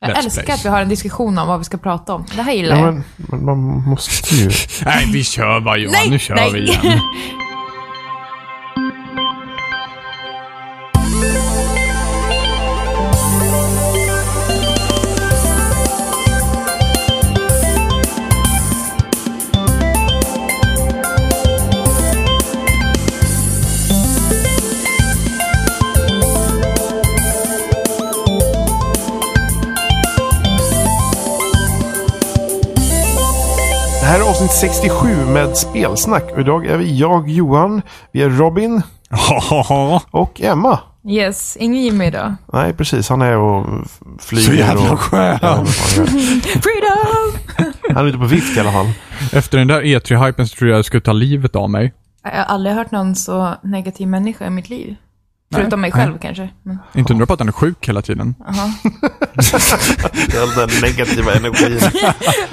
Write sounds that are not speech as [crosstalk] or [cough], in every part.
Jag Let's älskar Plays. att vi har en diskussion om vad vi ska prata om. Det här gillar Ja, jag. men, men man måste ju... [laughs] Nej, vi kör bara Johan. Nej, nu kör nej. vi igen. [laughs] avsnitt 67 med spelsnack. Och idag är vi jag, Johan, vi är Robin [laughs] och Emma. Yes, ingen Jimmy idag. Nej, precis. Han är och flyger. Så jävla och, skön. Ja, vad fan gör han? [laughs] Freedom! Han är ute på vift i alla fall. Efter den där E3-hypen så tror jag jag skulle ta livet av mig. Jag har aldrig hört någon så negativ människa i mitt liv. Förutom mig nej. själv kanske. Men, Inte undra på att han är sjuk hela tiden. aha. [laughs] All den negativa energin.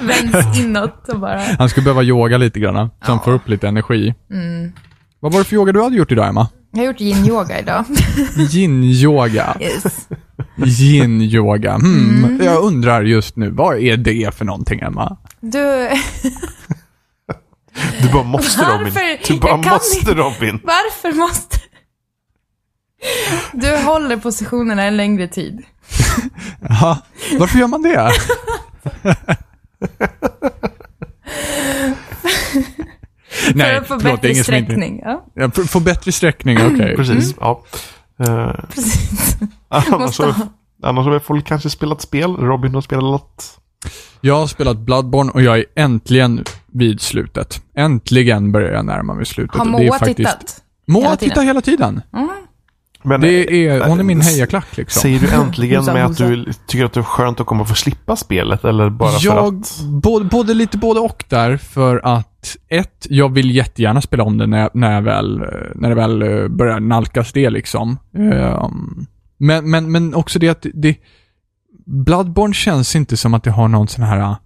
[laughs] Vänds inåt och bara... Han skulle behöva yoga lite grann, så han får upp lite energi. Mm. Vad var det för yoga du hade gjort idag, Emma? Jag har gjort yin-yoga idag. [laughs] Yin-yoga. Yes. Yin-yoga. Hmm. Jag undrar just nu, vad är det för någonting, Emma? Du, Du bara måste Robin. Varför? Du bara måste inte. Robin. varför måste... Du håller positionerna en längre tid. [laughs] Ja, varför gör man det? [laughs] För Nej, att få bättre sträckning. Ja, Ja, för- Få bättre sträckning, okej. Precis, ja. Eh, precis. [laughs] annars, Måste har, ha. annars har folk kanske spelat spel. Robin har spelat Jag har spelat Bloodborne och jag är äntligen vid slutet. Äntligen börjar jag närma mig slutet. Har Moa faktiskt... tittat? Moa hela tiden? tittar hela tiden. Mm. Men Det är, hon är min eh, hejaklack liksom. Säger du äntligen med att du tycker att det är skönt att komma och få slippa spelet? Eller bara för jag, att... både, både lite både och där, för att ett, jag vill jättegärna spela om det när jag, när jag väl, eh, när jag väl eh, börjar nalkas det liksom. Ehm, men, men, men också det att det, Bloodborne känns inte som att det har någon sån här,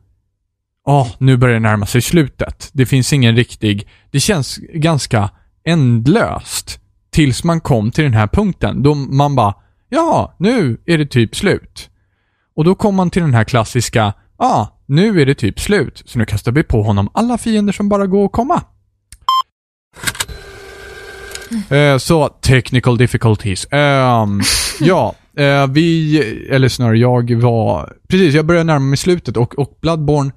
ja, nu börjar det närma sig slutet. Det finns ingen riktig, det känns ganska ändlöst. Tills man kom till den här punkten, då man bara, ja, nu är det typ slut. Och då kom man till den här klassiska, ja, ah, nu är det typ slut, så nu kastar vi på honom alla fiender som bara går att komma. Eh, så, technical difficulties. Ehm, [laughs] ja, eh, vi, eller snarare jag var, precis, jag började närma mig slutet och, och Bloodborne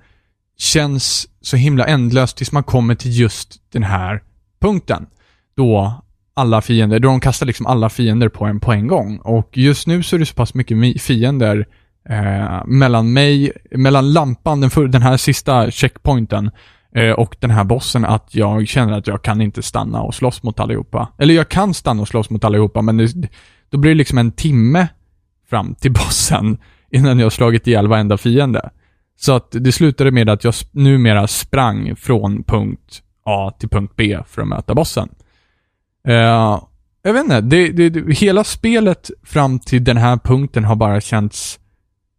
känns så himla ändlöst tills man kommer till just den här punkten. Då alla fiender, då de kastar liksom alla fiender på en på en gång. Och just nu så är det så pass mycket fiender eh, mellan mig, mellan lampan, den, för, den här sista checkpointen, eh, och den här bossen att jag känner att jag kan inte stanna och slåss mot allihopa. Eller jag kan stanna och slåss mot allihopa, men det, då blir det liksom en timme fram till [laughs] bossen innan jag har slagit ihjäl varenda fiende. Så att det slutade med att jag numera sprang från punkt A till punkt B för att möta bossen. Eh, jag vet inte, det, det, det, hela spelet fram till den här punkten har bara känts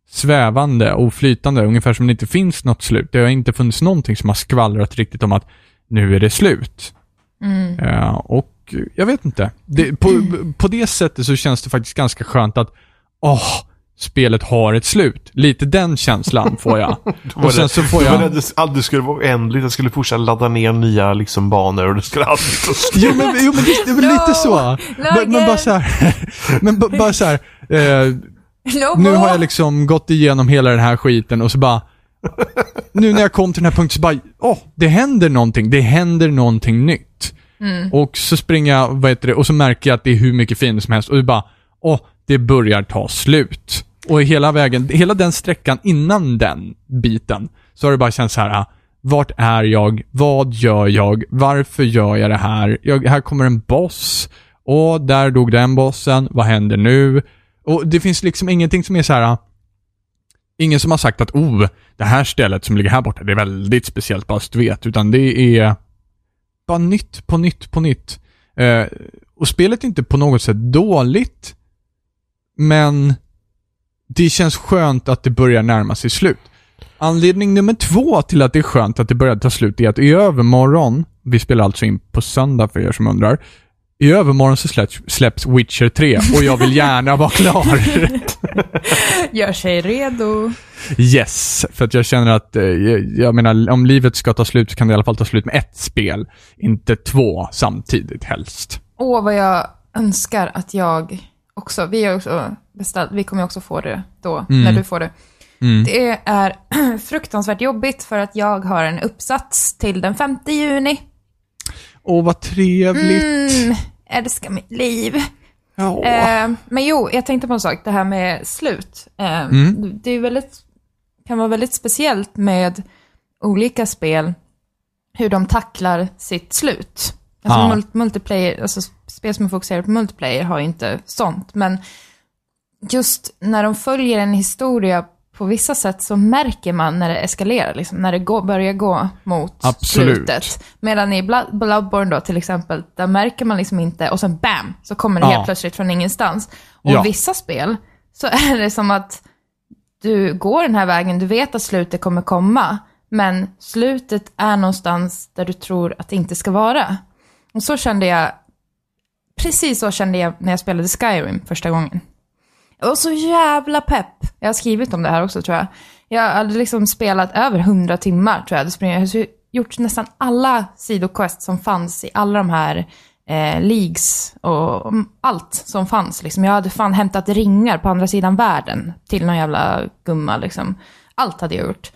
svävande och flytande, ungefär som det inte finns något slut. Det har inte funnits någonting som har skvallrat riktigt om att nu är det slut. Mm. Eh, och jag vet inte. Det, på, på det sättet så känns det faktiskt ganska skönt att, åh, spelet har ett slut. Lite den känslan får jag. [laughs] var och sen det- så får var jag... det aldrig skulle vara oändligt. Jag skulle fortsätta ladda ner nya liksom, banor och det skulle aldrig ta slut. Jo men, jo, men det, det är väl lite No! [laughs] så. Men, men bara så här, [laughs] men ba- bara så här, eh, No nu har jag liksom gått igenom hela den här skiten och så bara, nu när jag kom till den här punkten så bara, åh, det händer någonting, det händer någonting nytt. Mm. Och så springer jag, vad heter det, och så märker jag att det är hur mycket fiender som helst och det bara, åh, det börjar ta slut. Och hela vägen, hela den sträckan innan den biten, så har det bara känts så här, ah, vart är jag? Vad gör jag? Varför gör jag det här? Jag, här kommer en boss. Och där dog den bossen. Vad händer nu? Och det finns liksom ingenting som är så här. Ah, ingen som har sagt att oh, det här stället som ligger här borta, det är väldigt speciellt, bara så du vet. Utan det är bara nytt på nytt på nytt. Eh, och spelet är inte på något sätt dåligt, men det känns skönt att det börjar närma sig slut. Anledning nummer två till att det är skönt att det börjar ta slut är att i övermorgon, vi spelar alltså in på söndag för er som undrar, i övermorgon så släpps, släpps Witcher 3 och jag vill gärna vara klar. [laughs] Gör sig redo. yes, för att jag känner att, eh, jag, jag menar, om livet ska ta slut så kan det i alla fall ta slut med ett spel, inte två samtidigt helst. Åh, vad jag önskar att jag också, vi har också beställt, vi kommer också få det då, Mm. när du får det. Mm. Det är [clears throat] fruktansvärt jobbigt för att jag har en uppsats till den 5 juni. Åh, vad trevligt. Mm, älskar mitt liv. Ja. Eh, men jo, jag tänkte på en sak, det här med slut. Eh, Mm. Det är väldigt, kan vara väldigt speciellt med olika spel, hur de tacklar sitt slut. Alltså Ja. mul- multiplayer, alltså spel som är fokuserade på multiplayer har ju inte sånt, men just när de följer en historia på vissa sätt så märker man när det eskalerar, liksom, när det går, börjar gå mot Absolut. slutet. Medan i Blood, Bloodborne då till exempel, där märker man liksom inte och sen BAM! Så kommer det Ja. helt plötsligt från ingenstans. Och Ja. vissa spel så [laughs] är det som att du går den här vägen, du vet att slutet kommer komma, men slutet är någonstans där du tror att det inte ska vara. Och så kände jag, precis så kände jag när jag spelade Skyrim första gången. Jag var så jävla pepp. Jag har skrivit om det här också tror jag. Jag hade liksom spelat över 100 timmar tror jag. Jag hade gjort nästan alla sidoquest som fanns i alla de här eh, leagues och allt som fanns. Liksom. Jag hade fan hämtat ringar på andra sidan världen till någon jävla gumma. Liksom. Allt hade jag gjort.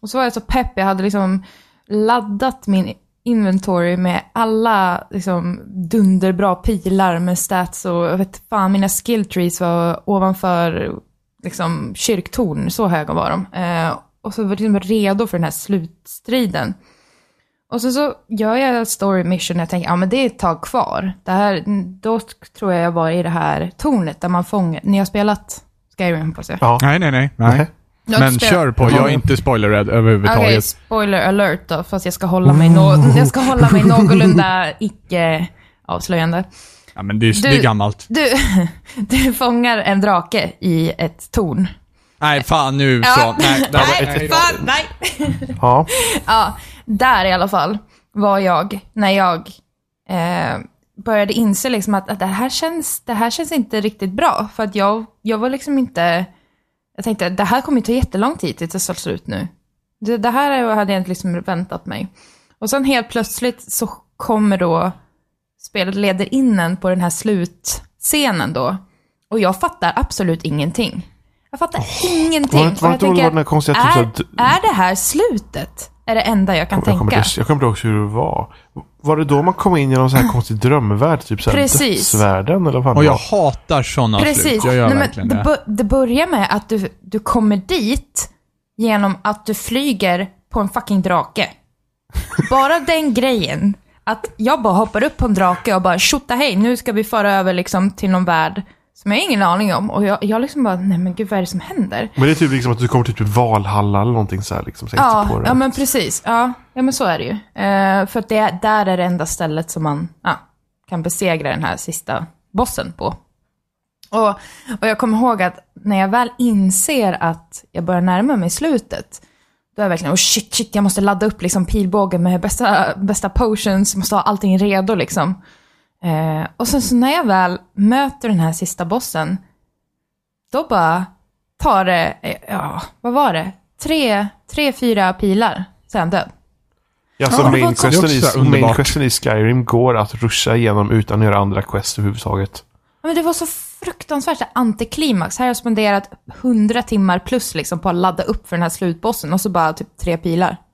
Och så var jag så pepp. Jag hade liksom laddat min inventory med alla liksom, dunderbra pilar med stats och jag vet fan, mina skill trees var ovanför liksom, kyrktorn, så höga var de. Eh, och så var jag liksom redo för den här slutstriden. Och så, så gör jag story mission och jag tänker, ja men det är ett tag kvar. Det här, då tror jag jag var i det här tornet där man fångar, ni har spelat Skyrim hoppas jag? Ja. Nej, nej, nej. nej. Men kör på, jag är inte spoilerrädd Okej, överhuvudtaget. spoiler alert då, fast jag ska hålla mig, nå- jag ska hålla mig någorlunda [laughs] icke-avslöjande. Ja, men det är, Du- det är gammalt. Du, [laughs] du fångar en drake i ett torn. Nej, fan nu så. Nej, var nej, ett- fan, nej. Ja. [laughs] Ja, där i alla fall var jag när jag eh, började inse liksom att, att det, här känns, det här känns inte riktigt bra. För att jag, jag var liksom inte... Jag tänkte, det här kommer ju ta jättelång tid tills det tar slut nu. Det, det här hade jag inte liksom väntat mig. Och sen helt plötsligt så kommer då spelet leder in en på den här slutscenen då. Och jag fattar absolut ingenting. Jag fattar ingenting. Var var jag den tänker, där konstiga är, typ är det här slutet? Är det enda jag kan Jag kommer, tänka. inte- jag kommer inte ihåg hur det var. Var det då man kom in i någon sån här konstig drömvärld? Typ såhär Precis. dödsvärlden eller vad fan Och jag var? hatar sådana slut. Precis. Jag gör Nej, verkligen men det, det börjar med att du, du kommer dit genom att du flyger på en fucking drake. Bara den grejen. Att jag bara hoppar upp på en drake och bara tjotta hej, nu ska vi föra över liksom till någon värld som jag har ingen aning om. Och jag, jag liksom bara, nej men gud vad är det som händer? Men det är typ liksom att du kommer till typ Valhalla eller någonting så här liksom. Så Ja, på det. ja men precis. Ja, ja men så är det ju. Eh, för att det, är- där är det enda stället som man ja, kan besegra den här sista bossen på. Och, och jag kommer ihåg att när jag väl inser att jag börjar närma mig slutet, då är jag verkligen, oh shit, shit, jag måste ladda upp liksom pilbågen med bästa, bästa potions, måste ha allting redo liksom. Eh, och sen så när jag väl möter den här sista bossen, då bara tar det, eh, ja, vad var det? Tre, tre fyra pilar, så är han död. Ja, så Ja, main, så- questen i, main questen i Skyrim går att ruscha igenom utan att göra andra quest överhuvudtaget. Ja, Men det var så fruktansvärt så här antiklimax. Här har jag spenderat hundra timmar plus liksom på att ladda upp för den här slutbossen och så bara typ tre pilar. [laughs]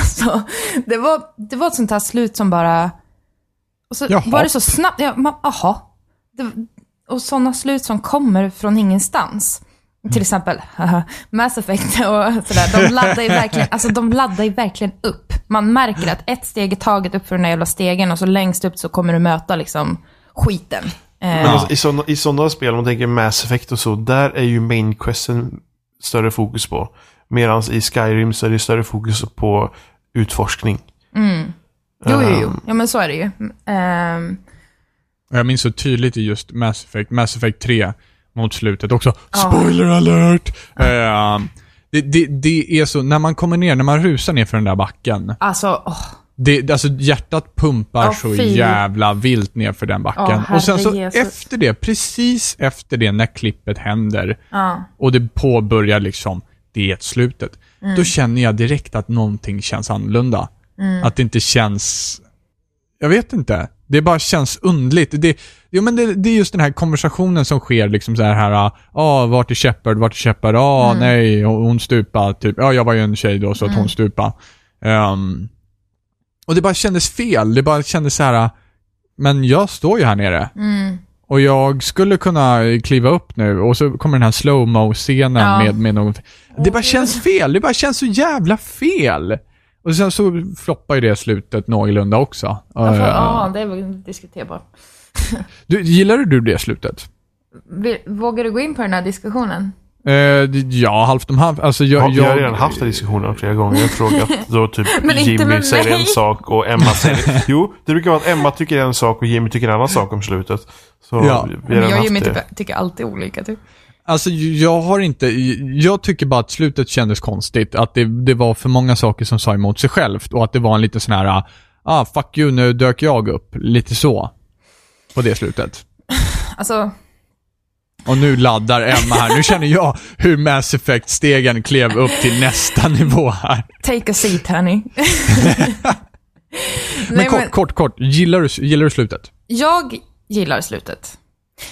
Alltså, det var, det var ett sånt här slut som bara... Och så Jaha. var det så snabbt. Ja, man, aha. Det, och sådana slut som kommer från ingenstans. Till exempel haha, Mass Effect och sådär. De laddar ju [laughs] verkligen, alltså de laddar ju verkligen upp. Man märker att ett steg i taget upp för den där jävla stegen och så längst upp så kommer du möta liksom skiten. Eh, Men alltså, i, såna, i sådana spel, om man tänker Mass Effect och så, där är ju main questen större fokus på. Medan i Skyrim så är det större fokus på utforskning. Jo, jo, jo. Ehm, Ja, men så är det ju. Och Jag minns så tydligt i just Mass Effect, Mass Effect 3 mot slutet också. Spoiler alert! Eh, det, det, det är så, när man kommer ner, när man rusar ner för den där backen. alltså, åh, Det, alltså hjärtat pumpar Ja, så fy. jävla vilt ner för den backen. Ja, och sen så Jesus. efter det, precis efter det, när klippet händer Ja. och det påbörjar liksom, det är slutet. Mm. Då känner jag direkt att någonting känns annorlunda. Mm. Att det inte känns... Jag vet inte. Det bara känns undligt. Det, jo, men det, det är just den här konversationen som sker liksom så här, ja, ah, vart är Shepard, vart är Shepard, ah, Mm. nej, hon hon stupa, typ. Ja, jag var ju en tjej då, så att hon stupa. Ehm, och det bara kändes fel. Det bara kändes så här, men jag står ju här nere. Mm. Och jag skulle kunna kliva upp nu och så kommer den här slow scenen Ja. med, med någon... Det bara känns fel. Det bara känns så jävla fel. Och sen så floppar ju det slutet någorlunda också. Ja, Eh, ja, det är väl diskuterbart. [laughs] du, gillar du det slutet? Vågar du gå in på den här diskussionen? Eh, ja, halvt om halvt. Alltså jag... Ja, vi jag, har redan haft den diskussionen flera gånger. Jag har frågat då typ [laughs] Jimmy säger en sak och Emma säger... [laughs] Jo, det brukar vara att Emma tycker en sak och Jimmy tycker en annan sak om slutet. Så Ja. vi har jag och Jimmy typ, tycker alltid olika typ. Alltså jag har inte... Jag tycker bara att slutet kändes konstigt. Att det, det var för många saker som sa emot sig självt och att det var en liten sån här... Ah, fuck you, nu dök jag upp. Lite så. På det slutet. [laughs] Alltså, Och nu laddar Emma här. Nu känner jag hur Mass Effect-stegen klev upp till nästa nivå här. take a seat honey. [laughs] Men Nej, kort, men kort, kort. Gillar du, gillar du slutet? jag gillar slutet.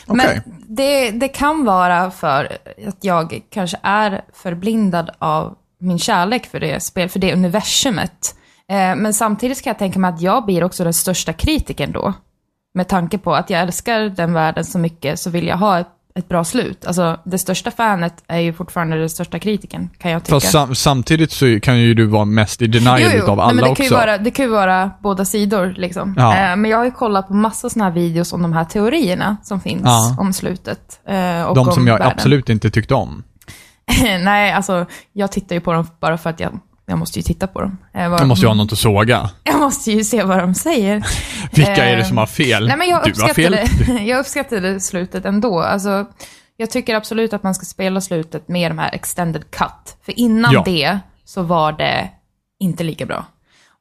Okej. Men det, det kan vara för att jag kanske är förblindad av min kärlek för det spel, för det universumet. Eh, men samtidigt kan jag tänka mig att jag blir också den största kritiken då. Med tanke på att jag älskar den världen så mycket så vill jag ha ett, ett bra slut. Alltså det största fanet är ju fortfarande den största kritiken, kan jag tycka. Fast sam, samtidigt så kan ju du vara mest i denial utav Nej, alla men det också. kan, ju vara, det kan ju vara båda sidor liksom. Ja. Eh, men jag har ju kollat på massa sådana här videos om de här teorierna som finns Ja. om slutet. Eh, och De om som jag världen. absolut inte tyckte om. [laughs] Nej, alltså jag tittar ju på dem bara för att jag, jag måste ju titta på dem. Eh, Jag måste ju ha något att såga. [laughs] jag måste ju se vad de säger. [laughs] Vilka är det Eh, som har fel? Nej, men jag du har fel. [laughs] jag uppskattade slutet ändå. Alltså, jag tycker absolut att man ska spela slutet med de här extended cut. För innan Ja. det så var det inte lika bra.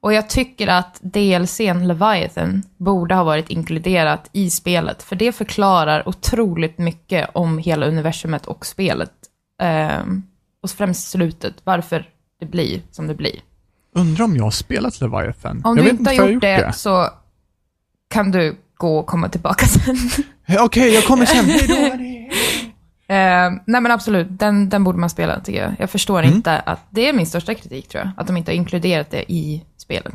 Och jag tycker att DLCn Leviathan borde ha varit inkluderat i spelet. För det förklarar otroligt mycket om hela universumet och spelet. Ehm, och främst slutet, varför det blir som det blir. Undrar om jag har spelat Leviathan? Om jag du inte har jag gjort det, så kan du gå och komma tillbaka [laughs] sen. Okej, jag kommer sen. [laughs] Eh, nej men absolut, den, den borde man spela tycker jag. Jag förstår Mm. inte att, det är min största kritik tror jag, att de inte har inkluderat det i spelet.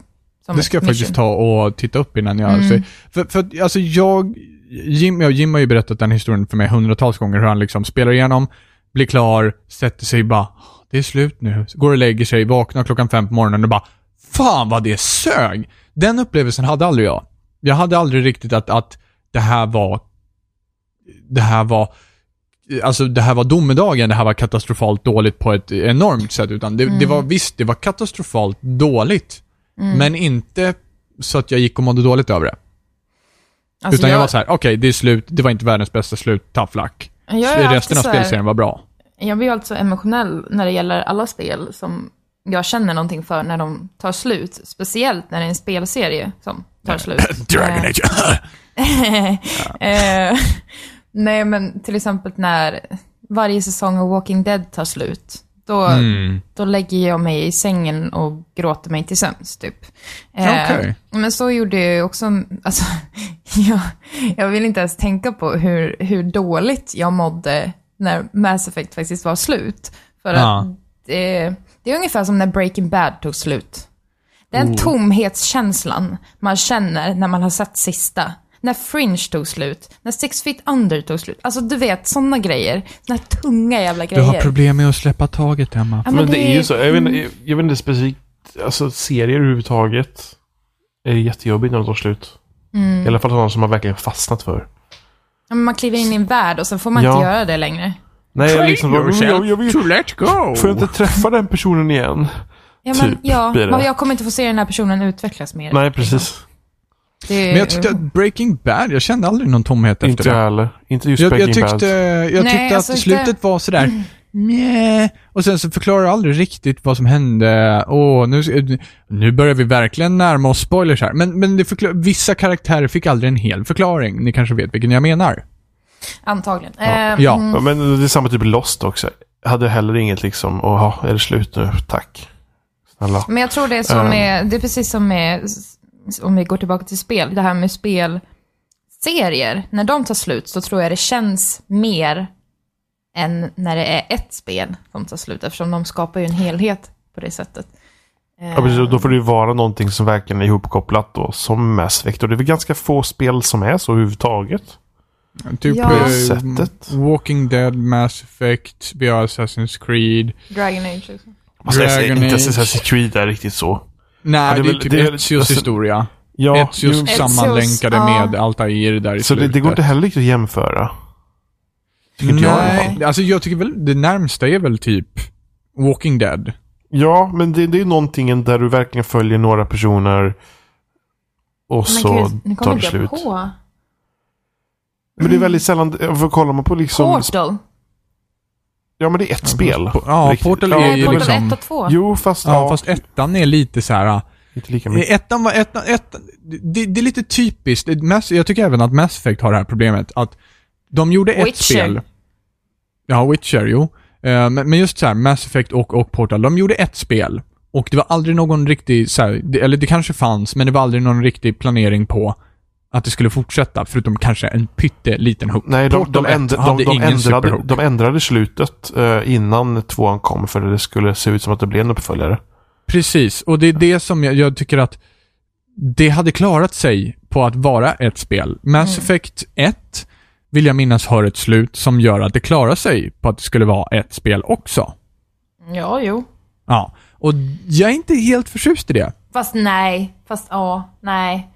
Det ska jag ett faktiskt mission. ta och titta upp innan jag... Mm. Så, för, för alltså jag... Jim, ja, Jim har ju berättat den historien för mig hundratals gånger, hur han liksom spelar igenom, blir klar, sätter sig bara, det är slut nu. Går och lägger sig, vaknar klockan fem på morgonen och bara, fan vad det sög! Den upplevelsen hade aldrig jag. Jag hade aldrig riktigt att, att det här var, det här var, alltså det här var domedagen, det här var katastrofalt dåligt på ett enormt sätt, utan det, det var visst, det var katastrofalt dåligt. Men inte så att jag gick och mådde dåligt över det. Alltså, Utan jag, var så här: okej, det är slut, det var inte världens bästa slut, tough luck. jag, Så resten av så spelserien var bra. Jag blir alltid så emotionell när det gäller alla spel som jag känner någonting för när de tar slut. Speciellt när det är en spelserie som tar slut. [laughs] Dragon Eh, Age. [laughs] Eh, nej, men till exempel när varje säsong av Walking Dead tar slut. Då, Mm. då lägger jag mig i sängen och gråter mig till sömns, typ. Eh, Okej. Men så gjorde jag också, alltså, [laughs] jag, jag vill inte ens tänka på hur, hur dåligt jag mådde när Mass Effect faktiskt var slut. För Ja. att det, det är ungefär som när Breaking Bad tog slut. Den Oh. tomhetskänslan man känner när man har sett sista. När Fringe tog slut, när Six Feet Under tog slut. Alltså du vet, sådana grejer. Såna här tunga jävla Du grejer. har problem med att släppa taget, Emma. Ja, Men, det är ju så. Jag vet, Mm. inte- jag vet inte specifikt. Alltså serier överhuvudtaget. Är jättejobbigt när de tar slut. Mm. I alla fall sådana som man verkligen fastnat för. Ja, men man kliver in i en värld och sen får man Ja. inte göra det längre. Nej, jag liksom... Jag, jag, jag vill, to let go. får jag inte träffa den personen igen? Ja, men, Typ, ja, blir det. men jag kommer inte få se den här personen utvecklas mer. Nej, precis. Det, Men jag tyckte att Breaking Bad, jag kände aldrig någon tomhet efter Inte det. jag heller. Inte just Jag, Breaking jag tyckte, Bad. jag Nej, tyckte alltså att inte- slutet var sådär, [clears throat] meh. Och sen så förklarar du aldrig riktigt vad som hände. Åh, nu, nu börjar vi verkligen närma oss spoilers här. Men, men det förklar, vissa karaktärer fick aldrig en hel förklaring. Ni kanske vet vilken jag menar. Antagligen. Ja. Eh, Ja. mm, Ja, Men det är samma typ Lost också. Jag hade heller inget liksom, åh, är det slut nu? Tack. Snälla. Men jag tror det är som Ehm. med, det är precis som med, om vi går tillbaka till spel, det här med spelserier. När de tar slut så tror jag det känns mer än när det är ett spel som tar slut, eftersom de skapar ju en helhet på det sättet. Ja, precis. Och Då får det ju vara någonting som verkligen är ihopkopplat då, som Mass Effect. Och det är väl ganska få spel som är så överhuvudtaget. Typ Ja. eh, Sättet. Walking Dead, Mass Effect, vi har Assassin's Creed. Dragon Age också. Alltså, jag Dragon inte Age. Assassin's Creed är riktigt så. Nej, Ja, det är det är väl- typ det är- Ezios alltså- historia. Ja, Ezios Ezios, sammanlänkade ja. med Altair där i så det, slutet. det går inte heller riktigt att jämföra. Tycker inte jag i alla fall. Nej, alltså jag tycker väl det närmsta är väl typ Walking Dead. Ja, men det, det är någonting där du verkligen följer några personer och så gud, nu tar det slut. på. Men det är väldigt sällan, för kollar man på liksom... Portal. Ja, men det är ett spel. Ja, Riktigt. Portal är ju Portal liksom... 1 och 2. Jo, fast, Ja, ja, fast ettan är lite så här. inte lika mycket. Ettan var, ettan, ettan, det, det är lite typiskt. Mass, jag tycker även att Mass Effect har det här problemet att de gjorde ett Witcher. spel. Ja, Witcher, jo. Eh, men, just så här, Mass Effect och, och Portal, de gjorde ett spel. Och det var aldrig någon riktig, så här, det, eller det kanske fanns, men det var aldrig någon riktig planering på att det skulle fortsätta, förutom kanske en pytteliten hook. Nej, de, de, 1 änd, de, de, ändrade, de ändrade slutet eh, innan tvåan kom för att det skulle se ut som att det blev en uppföljare. Precis, och det är det som jag, jag tycker att det hade klarat sig på att vara ett spel. Mass Mm. Effect 1 vill jag minnas har ett slut som gör att det klarar sig på att det skulle vara ett spel också. Ja, jo. Ja, och jag är inte helt förtjust i det. Fast nej. Fast ja, nej.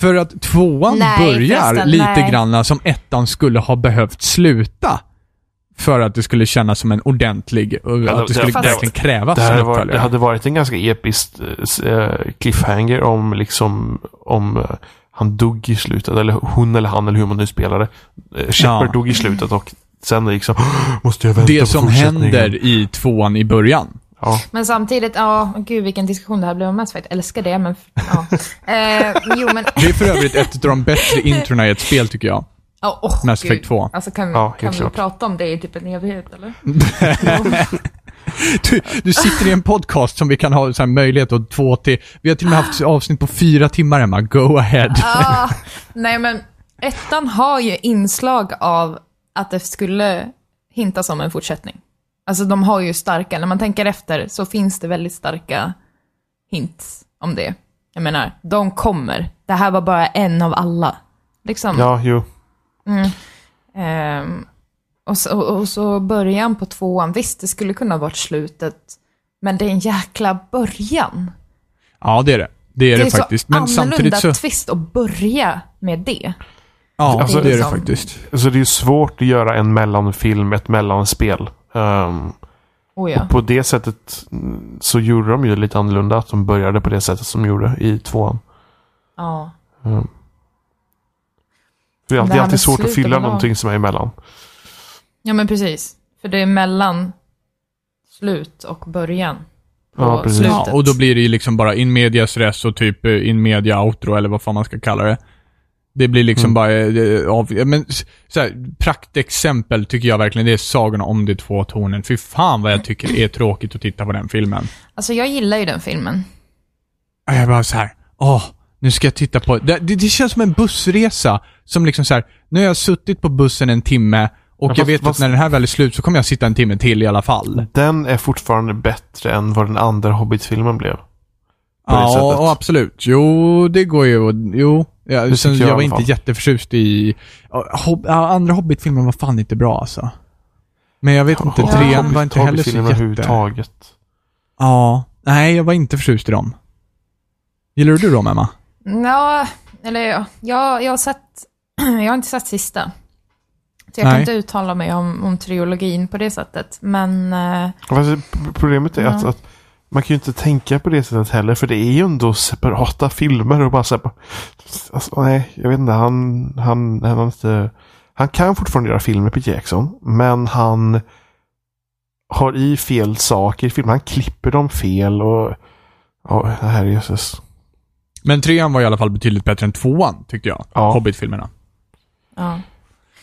För att tvåan Nej, börjar förresten, lite nej. grann som ettan skulle ha behövt sluta. För att det skulle kännas som en ordentlig, och Ja, att det det- skulle fast- verkligen krävas Det, varit, det hade varit en ganska episk eh, cliffhanger om liksom om eh, han dog i slutet, eller hon eller han eller hur man nu spelade. Eh, Shepard Ja. dog i slutet och sen liksom, måste jag vänta Det på som händer i tvåan i början. Ja. Men samtidigt, ja, gud vilken diskussion det här blev om Mass Effect. Älskar det, men ja. [laughs] eh, jo, men... Det är för övrigt ett av de bättre [laughs] introna i ett spel tycker jag. Oh, oh, Mass. Effect 2. Alltså kan, Ja, kan vi klart. prata om det i typ en evighet eller? [laughs] Du, du sitter i en podcast som vi kan ha så här möjlighet att två till... Vi har till och med haft avsnitt på fyra timmar, Emma. Go ahead. Ah, nej men, ettan har ju inslag av att det skulle hintas om en fortsättning. Alltså de har ju starka, när man tänker efter så finns det väldigt starka hints om det. Jag menar, de kommer. Det här var bara en av alla. Liksom. ja, jo. Ehm, och, så, och så början på tvåan, visst det skulle kunna ha varit slutet, men det är en jäkla början. Ja, det är det. Det är det, är faktiskt. så Men samtidigt så... twist att börja med det. Ja, Alltså, det är det liksom- faktiskt. Så det är ju svårt att göra en mellanfilm, ett mellanspel. Um, Oh ja. på det sättet så gjorde de ju lite annorlunda, att de började på det sättet som de gjorde i tvåan. ja. Um, det är Det alltid, här alltid svårt att fylla någonting som är emellan. Ja men precis. För det är mellan slut och början. På Ja, precis. slutet. Ja, och då blir det ju liksom bara in medias res och typ eh, in media outro eller vad fan man ska kalla det. Det blir liksom Mm. bara eh, av... Men så här, praktexempel tycker jag verkligen, det är Sagan om de två tornen. Fy fan vad jag tycker det är tråkigt att titta på den filmen. Alltså jag gillar ju den filmen. Jag bara så här, åh, nu ska jag titta på... Det, det, det känns som en bussresa. Som liksom så här, nu har jag suttit på bussen en timme och Ja, jag fast- vet fast- att när den här väl är slut så kommer jag sitta en timme till i alla fall. Den är fortfarande bättre än vad den andra Hobbit-filmen blev. Ja, absolut. Jo, det går ju Jo. Ja, Det sen, jag jag var inte jätteförtjust i... ja, Hob, ja, andra Hobbit-filmen var fan inte bra alltså. Men jag vet inte, Hobbit- trean var inte heller så jätte... överhuvudtaget. Ja. Nej, jag var inte förtjust i dem. Gillar du dem, Emma? Ja, eller ja, jag, jag har sett, [clears throat] jag har inte sett sista. Så jag Nej. kan inte uttala mig om, om trilogin på det sättet. Men, Fast p- problemet är att, Ja. att man kan ju inte tänka på det sättet heller. För det är ju ändå separata filmer och bara så här, alltså, Nej, jag vet inte. Han, han, han, inte, han kan fortfarande göra filmer, Peter Jackson. Men han har i fel saker i filmen. Han klipper dem fel och... Ja, herrejösses. Men trean var i alla fall betydligt bättre än tvåan, tyckte jag. Ja. Hobbit-filmerna. Ja.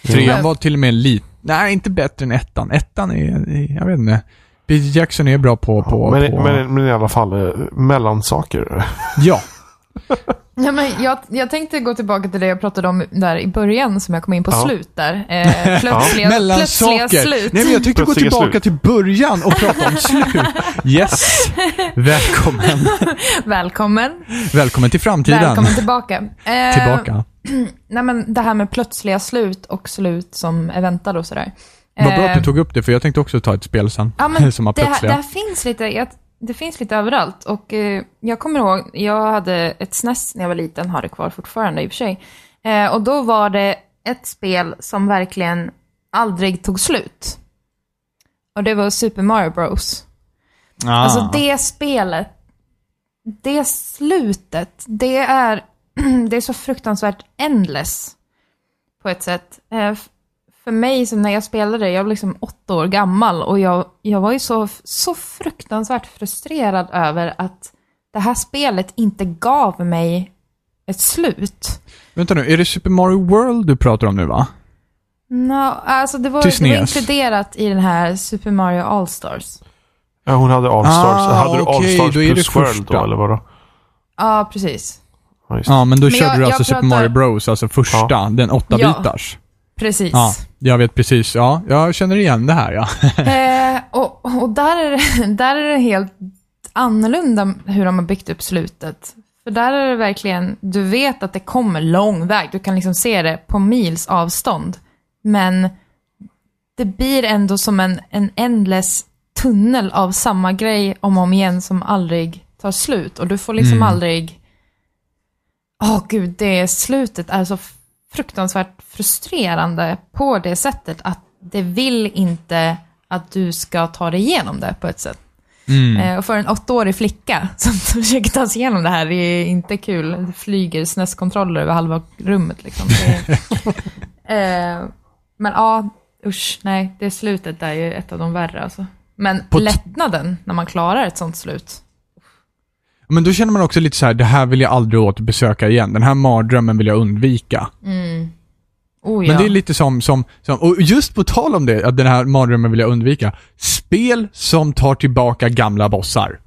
Trean var till och med lite... Nej, inte bättre än ettan. Ettan är... Jag vet inte. Peter Jackson är bra på... på, men, på men, men i alla fall, eh, mellansaker. Ja. [laughs] Ja, men jag, jag tänkte gå tillbaka till det jag pratade om där i början, som jag kom in på Ja. slut där. Eh, plötsliga, plötsliga Mellansaker. slut. Nej, men jag tyckte gå Plötsliga tillbaka slut. till början och prata om slut. [laughs] Yes. Välkommen. [laughs] Välkommen. Välkommen till framtiden. Välkommen tillbaka. Eh, Tillbaka. [clears throat] Nej, men det här med plötsliga slut och slut som är väntade och sådär. Vad bra Eh, att du tog upp det, för jag tänkte också ta ett spel sen. Ja, men som har det, här, det plötsliga. här finns lite, jag, det finns lite överallt. Och eh, jag kommer ihåg, jag hade ett SNES när jag var liten, har det kvar fortfarande i och för sig. Eh, och då var det ett spel som verkligen aldrig tog slut. Och det var Super Mario Bros. Ah. Alltså det spelet, det slutet, det är, [clears throat] det är så fruktansvärt endless på ett sätt. Eh, För mig, så när jag spelade, jag var liksom åtta år gammal och jag, jag var ju så, så fruktansvärt frustrerad över att det här spelet inte gav mig ett slut. Vänta nu, är det Super Mario World du pratar om nu va? No, alltså det var, det var inkluderat i den här Super Mario All-Stars. Ja, hon hade Allstars. Ah, hade du okej, Allstars plus World då, eller vadå? Ja, precis. Ja. Ja, men då Men körde jag- du alltså Super pratar- Mario Bros, alltså första, den åtta Ja. bitars. Precis. Ja, jag vet precis. Ja, jag känner igen det här ja. [laughs] Eh, och och där, är det, [laughs] där är det helt annorlunda hur de har byggt upp slutet. För där är det verkligen, du vet att det kommer lång väg. Du kan liksom se det på mils avstånd. Men det blir ändå som en, en endless tunnel av samma grej om och om igen som aldrig tar slut. Och du får liksom Mm. aldrig... Åh gud, det slutet är så fruktansvärt frustrerande på det sättet att det vill inte att du ska ta dig igenom det på ett sätt. Mm. Eh, och för en åttaårig flicka [laughs] som försöker ta sig igenom det här, det är inte kul. Det flyger SNES-kontroller över halva rummet liksom. [laughs] Eh, men ja, usch, nej, det slutet är ju ett av de värre alltså. Men På lättnaden när man klarar ett sånt slut. Men då känner man också lite så här, det här vill jag aldrig återbesöka igen. Den här mardrömmen vill jag undvika. Oh, Men ja. det är lite som, som, som, och just på tal om det, att den här mardrömmen vill jag undvika. Spel som tar tillbaka gamla bossar.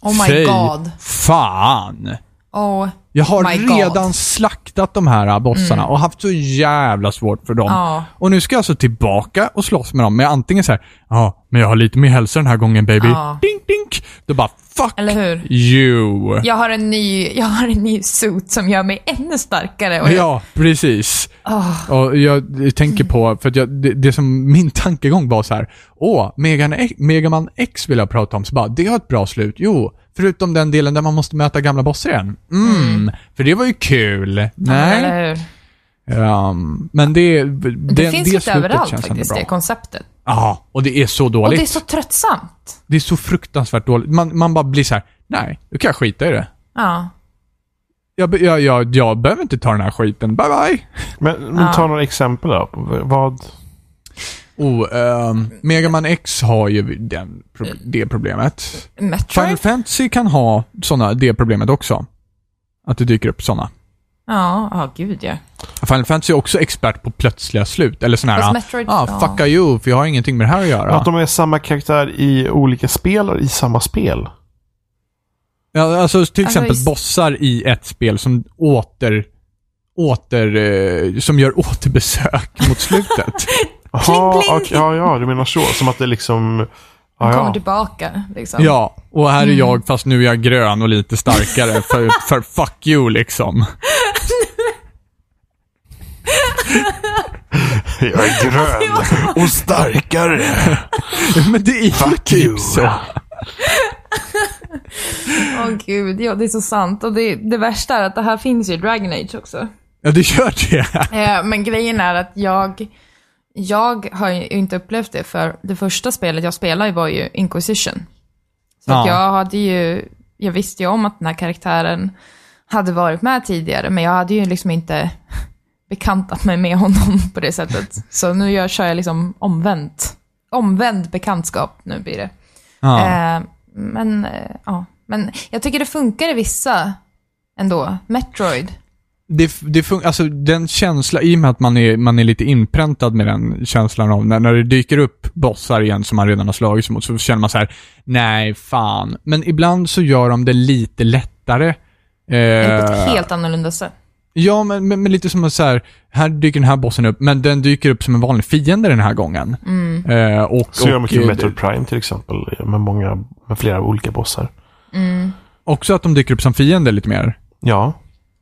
Oh my Fy god. fan! Oh, Jag har My God. redan slaktat de här bossarna och haft så jävla svårt för dem. Ja. Och nu ska jag alltså tillbaka och slåss med dem med antingen så här, ja, men jag har lite mer hälsa den här gången baby. Ja. Dink, dink. Då bara, fuck eller hur? you. Jag har en ny, jag har en ny suit som gör mig ännu starkare. Och jag, Ja, precis. Ah. Och jag tänker på, för jag, det, det som min tankegång var så här, åh, Megan, Megaman X vill jag prata om, så bara, det har ett bra slut. Jo, förutom den delen där man måste möta gamla bossar igen. Mm, för det var ju kul. Nej. Eller hur? Um, men det, det, Det, finns lite slutet överallt faktiskt, bra. det konceptet. Ja, och det är så Och dåligt. det är så tröttsamt. Det är så fruktansvärt dåligt. Man, man bara blir så här: nej, nu kan jag skita i det. Ja. Jag, jag, jag, jag behöver inte ta den här skiten. Bye bye. Men, men ta några exempel då. Vad? Oh, um, Mega Man X har ju den, pro- det problemet. Final Metroid? Fantasy kan ha såna, det problemet också. Att det dyker upp såna. Ja, ja gud ja. Final Fantasy är också expert på plötsliga slut. Eller sån här, Metroid- ah, ja. fucka you, för jag har ingenting med det här att göra. Att de är samma karaktär i olika spel eller i samma spel? Ja, alltså till Alltså, exempel i- bossar i ett spel som åter, åter, eh, som gör [laughs] återbesök mot slutet. [laughs] Pling! okej, ja, ja, du menar så. Som att det liksom... Ja, kommer tillbaka liksom. ja, och här är jag fast nu är jag grön och lite starkare för, [laughs] för fuck you liksom. Jag är grön och starkare. Men det är ju Fuck you. typ så. Åh gud, ja det är så sant. Och det, det värsta är att det här finns ju i Dragon Age också. Ja, det gör det. Eh, men grejen är att jag, jag har ju inte upplevt det för det första spelet jag spelade var ju Inquisition. Så Ja. jag hade ju, jag visste ju om att den här karaktären hade varit med tidigare, men jag hade ju liksom inte [laughs] bekantat mig med honom på det sättet. Så nu jag, kör jag liksom omvänt omvänd bekantskap nu blir det. Ja. Eh, men, eh, ja. Men jag tycker det funkar i vissa ändå. Metroid. Det, det fun- alltså den känsla, i och med att man är, man är lite inpräntad med den känslan av när, när det dyker upp bossar igen som man redan har slagits mot, så känner man så här: nej fan. Men ibland så gör de det lite lättare. På ett Eh, helt annorlunda sätt. Ja, men, men, men lite som att så här, här dyker den här bossen upp, men den dyker upp som en vanlig fiende den här gången. Mm. Eh, och, Så gör mycket eh, Metroid Prime till exempel. Med, många, med flera olika bossar. Mm. Också att de dyker upp som fiende lite mer. Ja,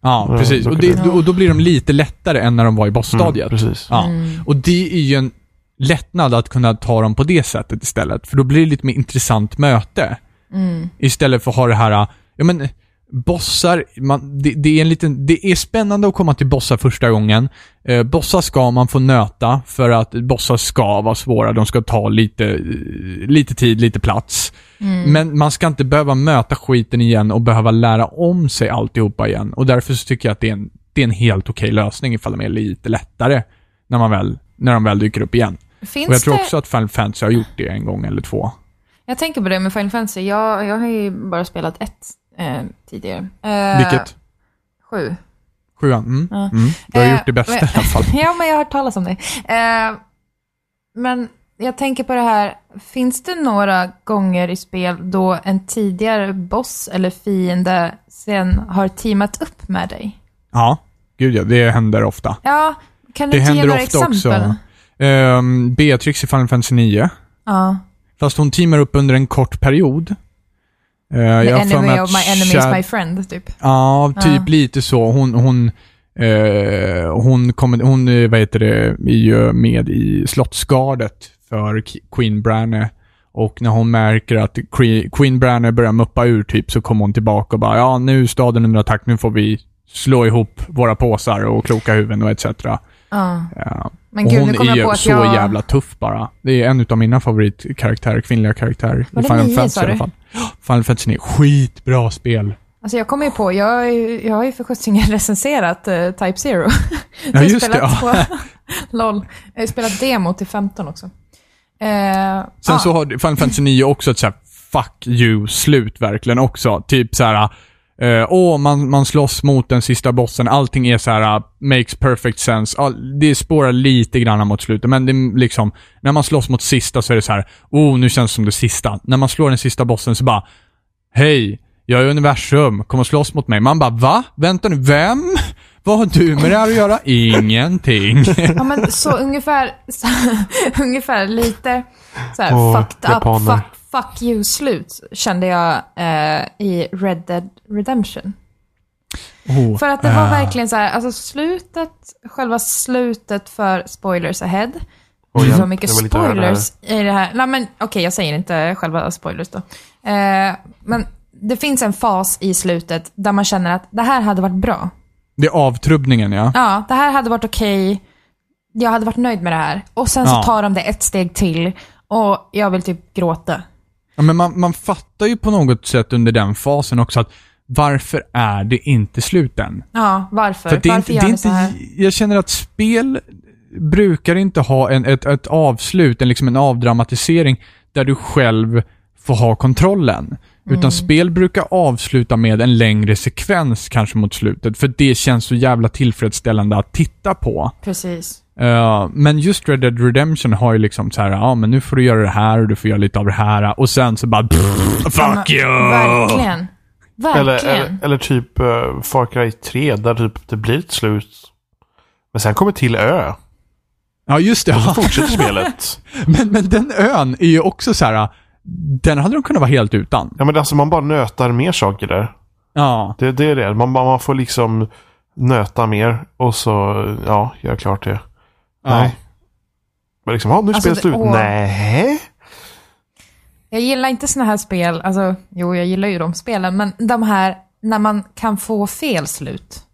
Ja, precis. Och, det, och då blir de lite lättare än när de var i bossstadiet. mm, precis. Ja. Mm. Och det är ju en lättnad att kunna ta dem på det sättet istället. För då blir det lite mer intressant möte. Mm. Istället för att ha det här, ja men, bossar, man, det, det, är en liten, det är spännande att komma till bossar första gången. Eh, bossar ska man få nöta för att bossar ska vara svåra. De ska ta lite, eh, lite tid, lite plats. Mm. Men man ska inte behöva möta skiten igen och behöva lära om sig alltihopa igen. Och därför så tycker jag att det är en, det är en helt okej lösning ifall de är lite lättare när, man väl, när de väl dyker upp igen. Finns och jag tror det... också att Final Fantasy har gjort det en gång eller två. Jag tänker på det med Final Fantasy. Jag, jag har ju bara spelat ett eh, tidigare. Eh, Vilket? Sju. Sjuan? Mm. Ja. Mm. Du har Eh, gjort det bästa men- i alla fall. [laughs] Ja, men jag har hört talas om det. Eh, men jag tänker på det här, finns det några gånger i spel då en tidigare boss eller fiende sen har teamat upp med dig? Ja, gud ja, det händer ofta. Ja, kan du Det inte ge några exempel? också. Ehm, Beatrix i Final Fantasy 9. Ja, Fast hon teamar upp under en kort period. Uh, the enemy of my enemy is my friend, typ. Ja, typ Ja. lite så. Hon, hon, eh, hon, kommer, hon eh, vad heter det, är ju med i slottsgardet för Queen Branne. Och när hon märker att Que- Queen Branne börjar muppa ur typ så kommer hon tillbaka och bara ja, nu är staden under attack, nu får vi slå ihop våra påsar och kloka huvuden och etc. Ja. Ja. Men och gud, hon är jag ju så jag... jävla tuff bara. Det är en av mina favoritkaraktärer, kvinnliga karaktärer Var det Final nio, Fantasy i alla fall. Final Fantasy 9, skitbra spel. Alltså jag kommer ju på, jag, jag har ju för sjuttsingen recenserat eh, Type Zero. [laughs] Ja, just det. spelat Ja. På, [laughs] LOL. Jag har ju spelat demo till 15 också. Eh, Sen ja. så har Final Fantasy 9 också ett så här fuck you-slut verkligen också. Typ så här. eh, åh, man, man slåss mot den sista bossen. Allting är så här uh, makes perfect sense. All, det spårar lite grann mot slutet, men det är liksom, när man slåss mot sista så är det så här, oh, nu känns det som det sista. När man slår den sista bossen så bara, hej, jag är universum, kom och slåss mot mig. Man bara, va? Vänta nu, vem? Vad har du med det här att göra? Ingenting. Ja, men så ungefär, så, [laughs] ungefär lite så här Åh, fucked up, japaner. fuck, fuck you-slut kände jag eh, i Red Dead Redemption. Oh, För att det var eh, verkligen så här, alltså slutet, själva slutet för spoilers ahead. Oj, det ja, var mycket höra det spoilers i det här. Nej men okej, jag säger inte själva spoilers då. Eh, men det finns en fas i slutet där man känner att det här hade varit bra. Det är avtrubbningen ja. Ja, det här hade varit okej. Jag hade varit nöjd med det här. Och sen så Ja. tar de det ett steg till och jag vill typ gråta. Ja, men man, man fattar ju på något sätt under den fasen också att varför är det inte slut än? Ja, varför? För att det är varför inte, gör är ni så här? inte, jag känner att spel brukar inte ha en, ett, ett avslut, en, liksom en avdramatisering där du själv får ha kontrollen. Mm. Utan spel brukar avsluta med en längre sekvens kanske mot slutet, för det känns så jävla tillfredsställande att titta på. Precis. Uh, men just Red Dead Redemption har ju liksom så här, ja men nu får du göra det här och du får göra lite av det här och sen så bara Ja, fuck men you! Verkligen. Verkligen. Eller, eller, eller typ uh, Far Cry 3 där typ det blir ett slut. Men sen kommer till ö. Ja just det, Så ja. fortsätter spelet. [laughs] men, men den ön är ju också så här. Den hade de kunnat vara helt utan. Ja men alltså man bara nötar mer saker där. Ja. Det, det är det. Man, bara- man får liksom nöta mer och så, ja, göra klart det. Ja. Nej. Men liksom, ja nu Alltså, det- slut. Nej. Jag gillar inte såna här spel, alltså jo jag gillar ju de spelen, men de här när man kan få fel slut.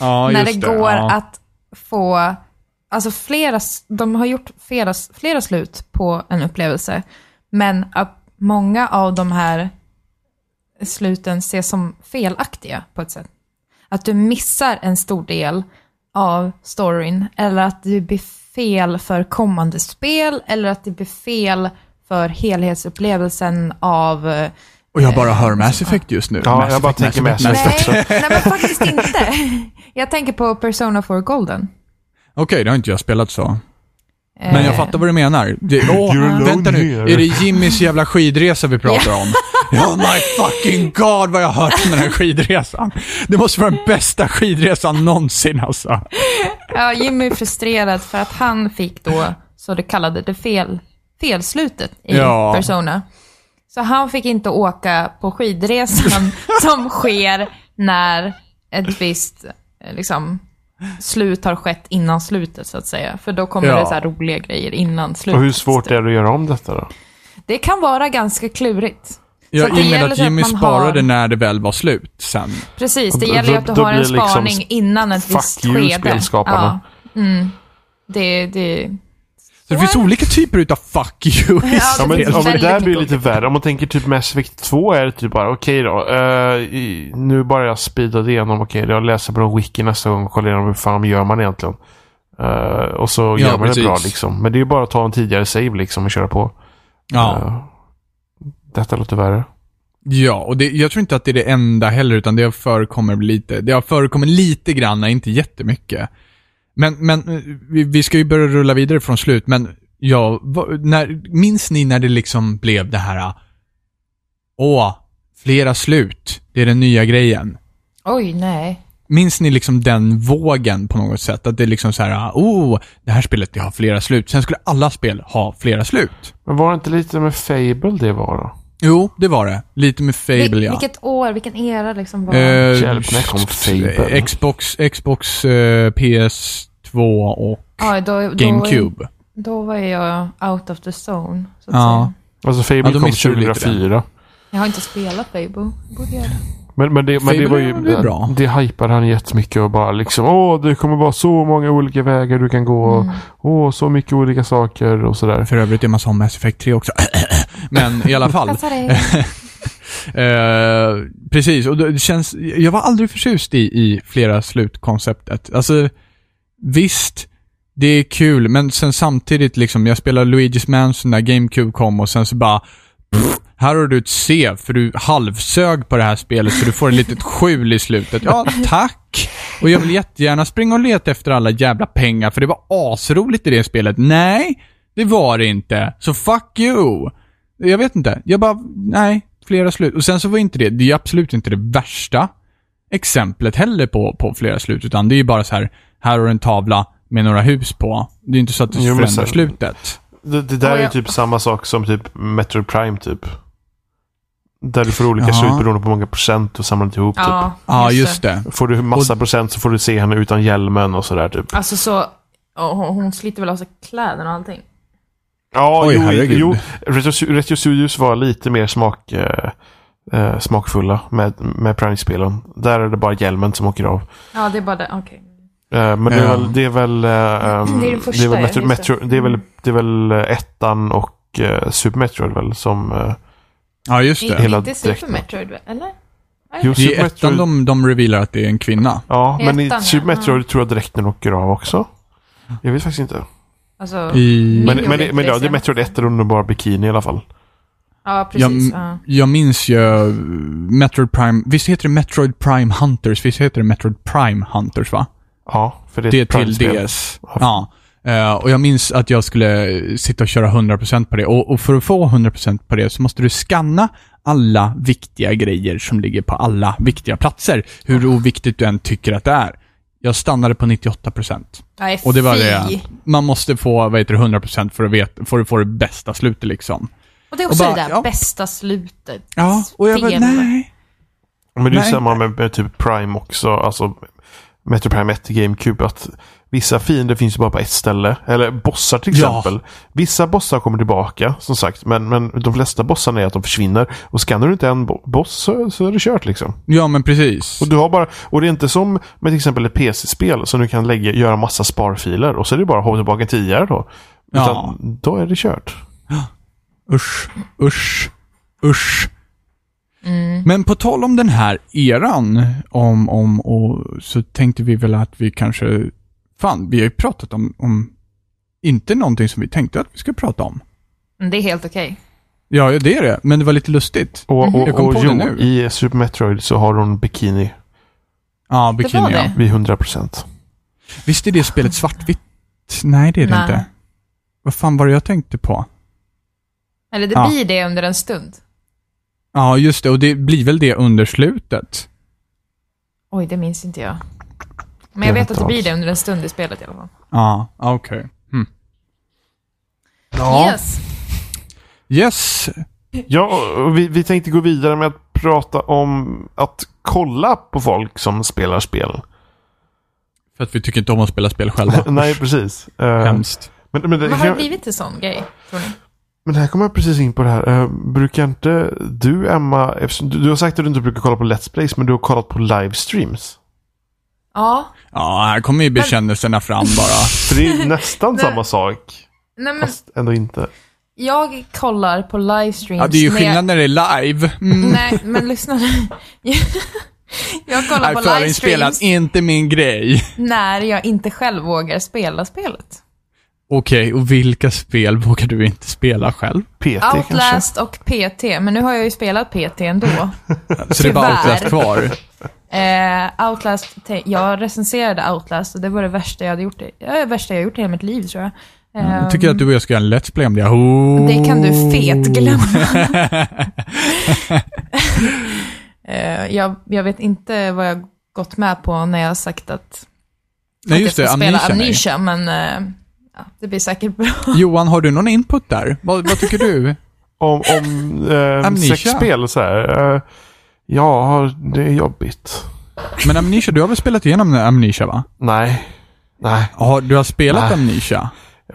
Ja, när det, just går ja. att få, alltså flera, de har gjort flera, flera slut på en upplevelse, men att många av de här sluten ses som felaktiga på ett sätt. Att du missar en stor del av storyn, eller att du blir fel för kommande spel eller att det blir fel för helhetsupplevelsen av... eh, Och jag bara hör Mass Effect just nu. Ja, Mass jag bara tänker Mass Effect. Nej, nej, men faktiskt inte. Jag tänker på Persona 4 Golden. Okej, det har inte jag spelat så. Men Eh, jag fattar vad du menar. Det, alone vänta nu, är det Jimmys jävla skidresa vi pratar om? Oh my fucking god vad jag har hört om den här skidresan. Det måste vara den bästa skidresan någonsin alltså. Ja, Jimmy är frustrerad för att han fick då, så det kallade det fel, felslutet i Ja. Persona. Så han fick inte åka på skidresan [laughs] som sker när ett visst eh, liksom, slut har skett innan slutet, så att säga. För då kommer Ja. det så här roliga grejer innan slutet. Och hur svårt är det att göra om detta då? Det kan vara ganska klurigt. Ja, Så det i och med att att Jimmy man sparade har- när det väl var slut sen. Precis, det då- gäller ju att du då har en liksom spaning innan ett fuck visst you, skede. spelskaparna. Ja. Mm. Det, det, Så det finns olika typer utav fuck you i Ja, Ja, men, ja, men det där blir lite värre. Om man tänker typ Mass Effect 2 är det typ bara okej då. eh, i, nu bara jag speedade igenom. Okej, jag läser på en wiki nästa gång och kollar igenom hur fan gör man egentligen. Eh, och så Ja, gör man precis. det bra liksom. Men det är ju bara att ta en tidigare save liksom och köra på. Ja. Eh, detta låter värre. Ja, och det, jag tror inte att det är det enda heller, utan det förekommer lite. Det har förekommit lite grann, inte jättemycket. Men, men eh, vi, vi ska ju börja rulla vidare från slut, men ja, vad- när, minns ni när det liksom blev det här, ah, åh, flera slut, det är den nya grejen. oj, nej. Minns ni liksom den vågen på något sätt? Att det är liksom så här, oh, det här spelet det har flera slut. Sen skulle alla spel ha flera slut. Men var det inte lite med Fable det var då? Jo, det var det. Lite med Fable, Vil- ja. Vilket år, vilken era liksom var... Eh, Hjälp, när kom Fable? Xbox, Xbox eh, PS2 och ja, då, då, GameCube. Då var jag out of the zone, så att Ja. säga. Alltså Fable Ja, kom missar du lite 2004. Jag har inte spelat Fable. Borde göra det. Men, men, det, men det Fable var ju... är väl bra. Det hypade han jättemycket och bara liksom Åh, det kommer vara så många olika vägar du kan gå. Mm. Åh, så mycket olika saker och sådär. För övrigt är man som Mass Effect 3 också. [clears throat] Men i alla [laughs] fall. [laughs] Eh, precis, och det känns, jag var aldrig förtjust i, i flera slutkonceptet. Alltså, visst, det är kul, men sen samtidigt liksom, jag spelade Luigi's Mansion när GameCube kom och sen så bara, pff, här har du ett C, för du halvsög på det här spelet så du får ett litet [laughs] skjul i slutet. Ja, tack! Och jag vill jättegärna springa och leta efter alla jävla pengar, för det var asroligt i det spelet. Nej, det var det inte. Så fuck you! Jag vet inte. Jag bara, nej, flera slut. Och sen så var inte det, det är absolut inte det värsta exemplet heller på, på flera slut, utan det är ju bara så här, här har du en tavla med några hus på. Det är inte så att det Jo, förändrar sen- slutet. Det, det där Ja, är ju ja. typ samma sak som typ Metroid Prime typ. Där du får olika Ja. slut beroende på hur många procent du samlat ihop typ. Ja, Ja, just det. Får du massa procent så får du se henne utan hjälmen och sådär typ. Alltså så, hon, hon sliter väl av sig kläderna och allting. Ja, Oj, jo, herregud. jo. Retro, Studios var lite mer smak, eh, eh, smakfulla med, med Prime-spelen. Där är det bara hjälmen som åker av. Ja, det är bara det, okej. Eh, men det är Ja. väl, det är väl, ehm, Det är den första, det är väl, ja, Metro. Metro, det är väl, det är väl ettan och eh, Super Metroid väl som... Eh, Ja, just det. Hela inte Super. Metroid, eller? jo, I Super ettan Metroid, de, de revealar att det är en kvinna. ja, I men i ettan, ja. Super Metroid tror jag dräkten åker av också. Jag vet faktiskt inte. Alltså, I... Men, men, det, men det ja, det är. Metroid 1 är underbar bikini i alla fall. ja, precis. Ja. Jag minns ju uh, Metroid Prime, visst heter det Metroid Prime Hunters? Visst heter det Metroid Prime Hunters va? Ja, för det är Det ett till. DS. Ja. Eh, och jag minns att jag skulle sitta och köra 100% på det. Och, och för att få 100% på det så måste du scanna alla viktiga grejer som ligger på alla viktiga platser. Hur oviktigt du än tycker att det är. Jag stannade på 98%. Nej, Och det var det. Man måste få, vad heter det, 100% för att, veta, för att få det bästa slutet liksom. Och det är också Och bara, det där ja. bästa slutet. Ja, och jag bara, nej. Men det är ju Nej. samma med, med typ Prime också. Alltså Metro Prime 1 i GameCube. Att vissa fiender finns ju bara på ett ställe. Eller bossar till Ja. exempel. Vissa bossar kommer tillbaka som sagt. Men, men de flesta bossarna är att de försvinner. Och skannar du inte en bo- boss så, så är det kört liksom. Ja, men precis. Och du har bara, och det är inte som med till exempel ett PC-spel som du kan lägga, göra massa sparfiler och så är det bara att hoppa tillbaka tidigare då. Utan Ja. då är det kört. [gasps] Usch, usch, usch. Mm. Men på tal om den här eran, om, om, och så tänkte vi väl att vi kanske, fan, vi har ju pratat om, om inte någonting som vi tänkte att vi skulle prata om. Men det är helt okej. Ja, det är det. Men det var lite lustigt. Och, och, Jag kom och på det jo, nu. i Super Metroid så har hon bikini Ja, var bikini, ja. det. vid 100%. Visst är det spelet svartvitt? Nej, det är det Nej. inte. Vad fan var det jag tänkte på? Eller det Ja. blir det under en stund. Ja, just det. Och det blir väl det under slutet. Oj, det minns inte jag. Men jag vet att det blir det under en stund i spelet i alla fall. Ja, okej. Hmm. Yes. Yes. Ja, vi, vi tänkte gå vidare med att prata om att kolla på folk som spelar spel. För att vi tycker inte om att spela spel själva. [laughs] Nej, precis. Eh, Hemskt. men, men, det, Vad har det blivit en sån grej, tror ni? Men här kommer jag precis in på det här. Eh, brukar inte du, Emma, eftersom du, du har sagt att du inte brukar kolla på Let's Plays, men du har kollat på livestreams. Ja. Ja, här kommer ju bekännelserna fram bara. [laughs] För det är nästan samma sak, Nej, men fast ändå inte. jag kollar på livestreams Ja, det är ju när skillnad när det är live. Mm. Jag... Nej, men lyssna nu. [laughs] Jag kollar på förinspelat, livestreams inte min grej. när jag inte själv vågar spela spelet. Okej, och vilka spel vågar du inte spela själv? PT kanske? Outlast och PT, men nu har jag ju spelat PT ändå. [laughs] Så det är bara. Outlast kvar. Eh, Outlast, jag recenserade Outlast och det var det värsta jag hade gjort. Det är det värsta jag gjort i hela mitt liv tror jag. Eh, Jag tycker att du och jag ska göra en Let's Play om det. Oh. Det kan du fet glömma. [laughs] eh, jag, jag vet inte vad jag gått med på när jag har sagt att, Nej, att just jag det. ska spela Amnesia. Amnesia, men eh, ja, det blir säkert bra. [laughs] Johan, har du någon input där? Vad, vad tycker du? [laughs] Om, om eh, sexspel så här. Eh, ja, det är jobbigt. Men Amnesia, du har väl spelat igenom Amnesia va? Nej. Nej. Har, du har spelat Nej. Amnesia?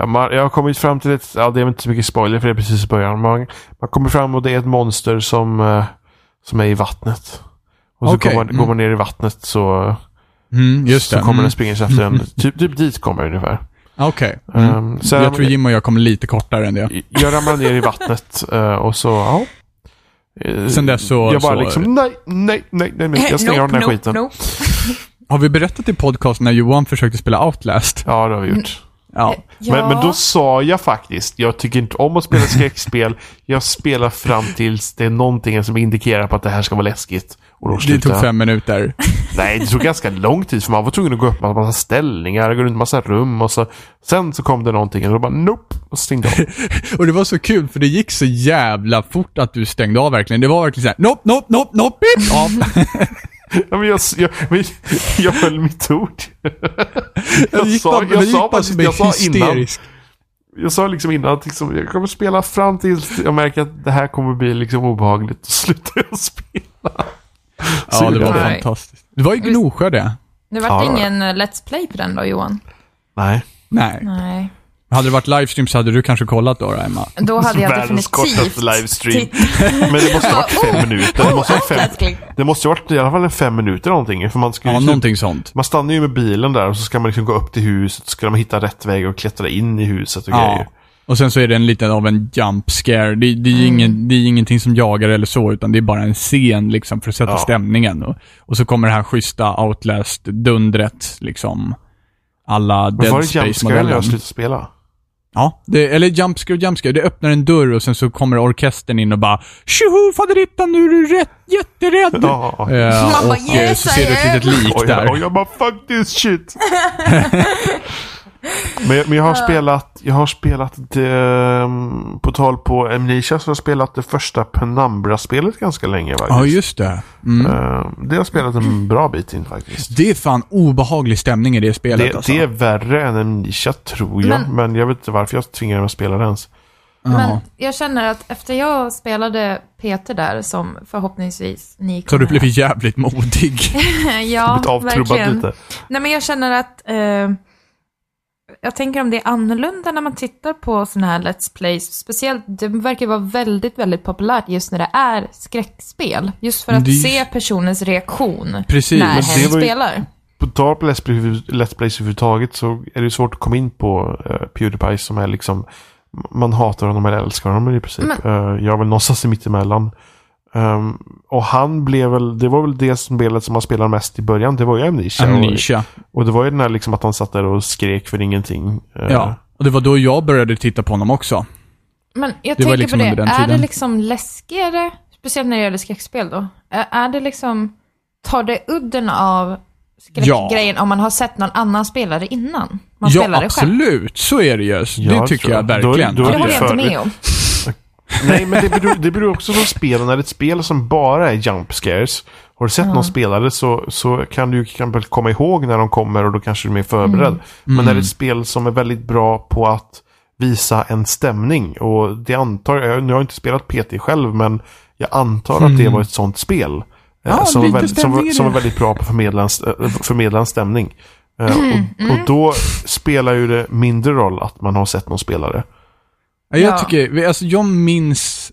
Man, jag har kommit fram till ett, ja det är inte så mycket spoiler för det är precis i början. Man, man kommer fram och det är ett monster som, eh, som är i vattnet. Och så Okej, går, man, mm. går man ner i vattnet så, Mm, just så det. kommer Mm. den springa efter en. Typ, typ dit kommer jag ungefär. Okej. Mm. Ehm, sen- jag tror Jim och jag kommer lite kortare än det. Jag ramlar ner i vattnet eh, och så, ja. Eh, Sen dess så- Jag bara så- liksom, nej, nej, nej, nej, nej. Jag stänger av den här skiten. nope. [laughs] Har vi berättat i podcasten när Johan försökte spela Outlast? Ja, det har vi gjort. Ja. Ja. Men, men då sa jag faktiskt, jag tycker inte om att spela skräckspel. jag spelar fram tills det är någonting som indikerar på att det här ska vara läskigt. Och då Det tog jag. fem minuter. [laughs] Nej, det tog ganska lång tid för man var tvungen att gå upp en massa ställningar, gå runt en massa rum och så. Sen så kom det någonting och då bara nope, och stängde jag av. [laughs] Och det var så kul för det gick så jävla fort att du stängde av verkligen. Det var verkligen såhär, nope, nope, nope, nope, bip, av. [laughs] ja, men jag, jag, men jag höll mitt ord. Gick sa- jag gick sa som jag sa innan. Jag sa liksom innan att liksom, jag kommer spela fram tills jag märker att det här kommer bli liksom obehagligt. Och slutar jag spela. [laughs] Ja, det var Nej. fantastiskt. Det var i Gnosjö det. Det vart Ja, var ingen eh, Let's Play på den då, Johan? Nej. Nej. Nej. Hade det varit livestream så hade du kanske kollat då, då Emma. Då hade jag Världens definitivt... kortaste livestream. [laughs] Men det måste ha varit fem minuter. Det måste ha varit fem, det måste ha varit i alla fall en fem minuter någonting. För man ska ju Ja, typ- någonting sånt. Man stannar ju med bilen där och så ska man liksom gå upp till huset. Så ska man hitta rätt väg och klättra in i huset och Ja. grejer. Och sen så är det en liten av en jump scare. Det, det, är Mm. ingen, det är ingenting som jagar eller så, utan det är bara en scen liksom för att sätta Ja. stämningen. Och, och så kommer det här schyssta Outlast-dundret, liksom. Alla var Dead det jumpscare när Space-modellen. jag slutade spela? Ja, det, eller jumpscare, jumpscare. Det öppnar en dörr och sen så kommer orkestern in och bara Tjoho faderittan, nu är du rätt, jätterädd! Ja. Eh, Man bara, och eh, "Yes, så ser du ett I am." litet lik Och där. jag, och jag bara fuck this shit. [laughs] [laughs] men, men jag har spelat, jag har spelat det, på tal på Amnesia så har jag spelat det första Penumbra-spelet ganska länge faktiskt. Ja, just det. Mm. Eh, det har jag spelat en bra bit in faktiskt. Det är fan obehaglig stämning i det spelet Det, alltså. det är värre än Amnesia tror jag. Men, Men- jag vet inte varför jag tvingar mig att spela det ens. Men jag känner att efter jag spelade Peter där, som förhoppningsvis ni Så du kommer... blev jävligt modig. [laughs] ja, verkligen. lite. Nej, men jag känner att... Eh, jag tänker om det är annorlunda när man tittar på sådana här Let's Plays. Speciellt, det verkar vara väldigt, väldigt populärt just när det är skräckspel. Just för att Det se personens reaktion Precis, när hen var ju- spelar. På tal på Let's Play- Let's Plays överhuvudtaget så är det svårt att komma in på uh, Pewdiepie som är liksom man hatar honom eller älskar honom i princip. Men- Eh, jag är väl någonstans mittemellan. Um, och han blev väl, det var väl det spelet som han spelade mest i början. Det var ju Amnesia. Amnesia. Och, och det var ju den här liksom att han satt där och skrek för ingenting. Eh, Ja. Och det var då jag började titta på honom också. Men jag Det tänker liksom på det, är det liksom läskigare, speciellt när det gäller skräckspel då? Är, är det liksom, tar det udden av skräckgrejen om man har sett någon annan spelare innan? Man ja, spelar det själv. absolut. Så är det ju. Ja, det tycker jag jag. Då verkligen. då är Det håller jag inte med om. Nej, men det beror, det beror också på spel. När det är ett spel som bara är jump scares. Har du sett någon spelare så, så kan du ju kanske komma ihåg när de kommer och då kanske du är mer förberedd. Mm. Men när det är ett spel som är väldigt bra på att visa en stämning. Och det antar jag, nu har jag inte spelat PT själv, men jag antar att det var ett sånt spel. eh, Ja, som, var väldigt, som, som var väldigt bra på att förmedla en, eh, förmedla en stämning. Eh, Mm, och, och då spelar ju det mindre roll att man har sett någon spelare. Ja, Jag Ja. tycker, alltså jag minns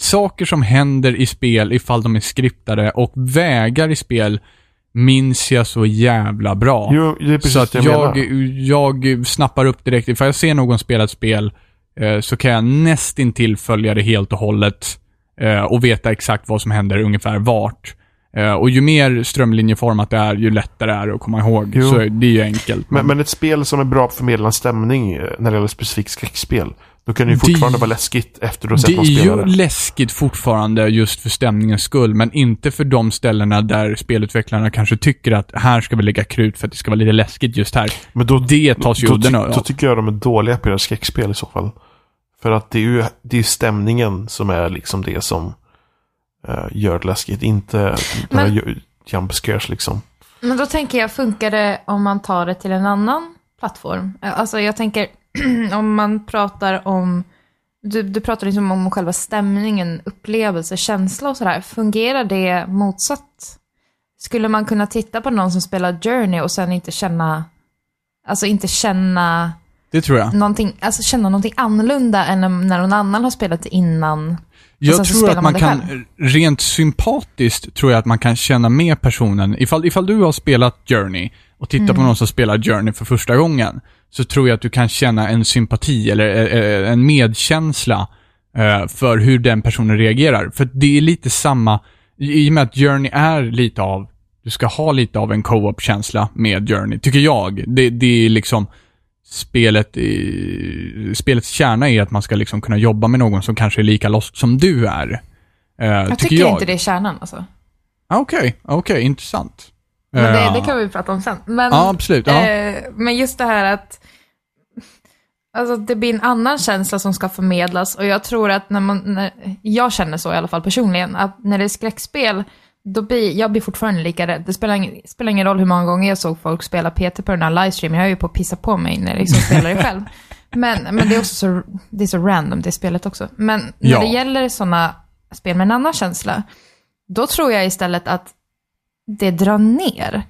saker som händer i spel ifall de är skriptade och vägar i spel minns jag så jävla bra. Jo, det är precis så att jag, jag, menar. jag snappar upp direkt. Ifall jag ser någon spela ett spel eh, så kan jag nästintill följa det helt och hållet eh, och veta exakt vad som händer ungefär vart. Eh, och ju mer strömlinjeformat det är, ju lättare är det att komma ihåg. Jo. Så det är ju enkelt. Men, men ett spel som är bra på att förmedla stämning eh, när det gäller specifikt skräckspel. Då kan det ju Det- fortfarande vara läskigt efter du har sett Det någon är ju spelare. läskigt fortfarande just för stämningens skull, men inte för de ställena där spelutvecklarna kanske tycker att här ska vi lägga krut för att det ska vara lite läskigt just här. Men då, Det tas ju udden av. då tycker jag de är dåliga på att göra skräckspel i så fall. För att det är ju det är stämningen som är liksom det som eh, gör det läskigt. Inte Men- jump scares liksom. Men då tänker jag, funkar det om man tar det till en annan plattform? Alltså jag tänker, [clears throat] om man pratar om, du, du pratar liksom om själva stämningen, upplevelse, känsla och sådär. Fungerar det motsatt? Skulle man kunna titta på någon som spelar Journey och sen inte känna, alltså inte känna Det tror jag. någonting, alltså känna någonting annorlunda än när- någon annan har spelat det innan? Jag tror att man man kan, rent sympatiskt tror jag att man kan känna med personen. Ifall, ifall du har spelat Journey och tittar Mm. på någon som spelar Journey för första gången, så tror jag att du kan känna en sympati eller eh, eh, en medkänsla eh, för hur den personen reagerar. För det är lite samma, i och med att Journey är lite av, du ska ha lite av en co-op-känsla med Journey, tycker jag. Det, det är liksom, spelet, i, spelets kärna är att man ska liksom kunna jobba med någon som kanske är lika lost som du är. Eh, Jag tycker inte det är kärnan alltså. Ah, Okej, okej, intressant. Men det, Eh, det kan vi prata om sen. Men, Ja, absolut. Ja. eh, men just det här att alltså, det blir en annan känsla som ska förmedlas. Och jag tror att när man, när, jag känner så i alla fall personligen, att när det är skräckspel, då blir, jag blir fortfarande lika rädd. Det spelar ingen, spelar ingen roll hur många gånger jag såg folk spela PT på den här livestreamen. Jag är ju på att pissa på mig när jag liksom spelar det själv. [laughs] Men, men det är också så, det är så random det spelet också. Men när Ja. det gäller sådana spel med en annan känsla, då tror jag istället att det drar ner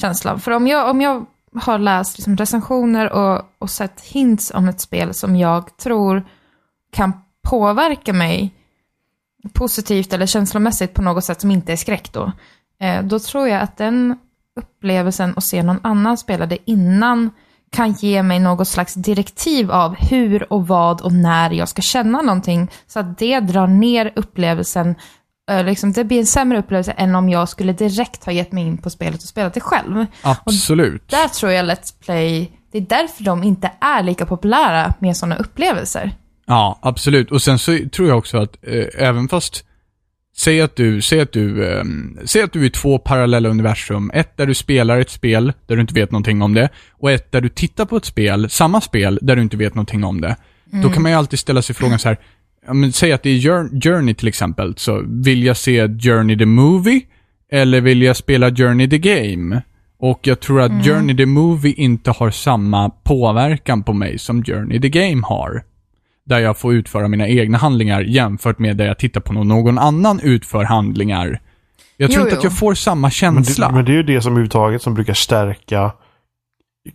känslan. För om jag, om jag har läst liksom recensioner och, och sett hints om ett spel som jag tror kan påverka mig positivt eller känslomässigt på något sätt som inte är skräck då, eh, då tror jag att den upplevelsen att se någon annan spela det innan kan ge mig något slags direktiv av hur och vad och när jag ska känna någonting. Så att det drar ner upplevelsen eh, Liksom, det blir en sämre upplevelse än om jag skulle direkt ha gett mig in på spelet och spelat det själv. Absolut. Där tror jag Let's Play, det är därför de inte är lika populära med sådana upplevelser. Ja, absolut. Och sen så tror jag också att eh, även fast Säg att du, säg att du, eh, säg att du är i två parallella universum. Ett där du spelar ett spel där du inte vet någonting om det. Och ett där du tittar på ett spel, samma spel, där du inte vet någonting om det. Då kan man ju alltid ställa sig frågan så här. Ja, men säg att det är Jour- Journey till exempel. Så vill jag se Journey the Movie? Eller vill jag spela Journey the Game? Och jag tror att Journey the Movie inte har samma påverkan på mig som Journey the Game har. Där jag får utföra mina egna handlingar jämfört med där jag tittar på någon, annan utför handlingar. Jag tror Jo, inte att jo. jag får samma Men känsla. det, men det är ju det som överhuvudtaget som brukar stärka,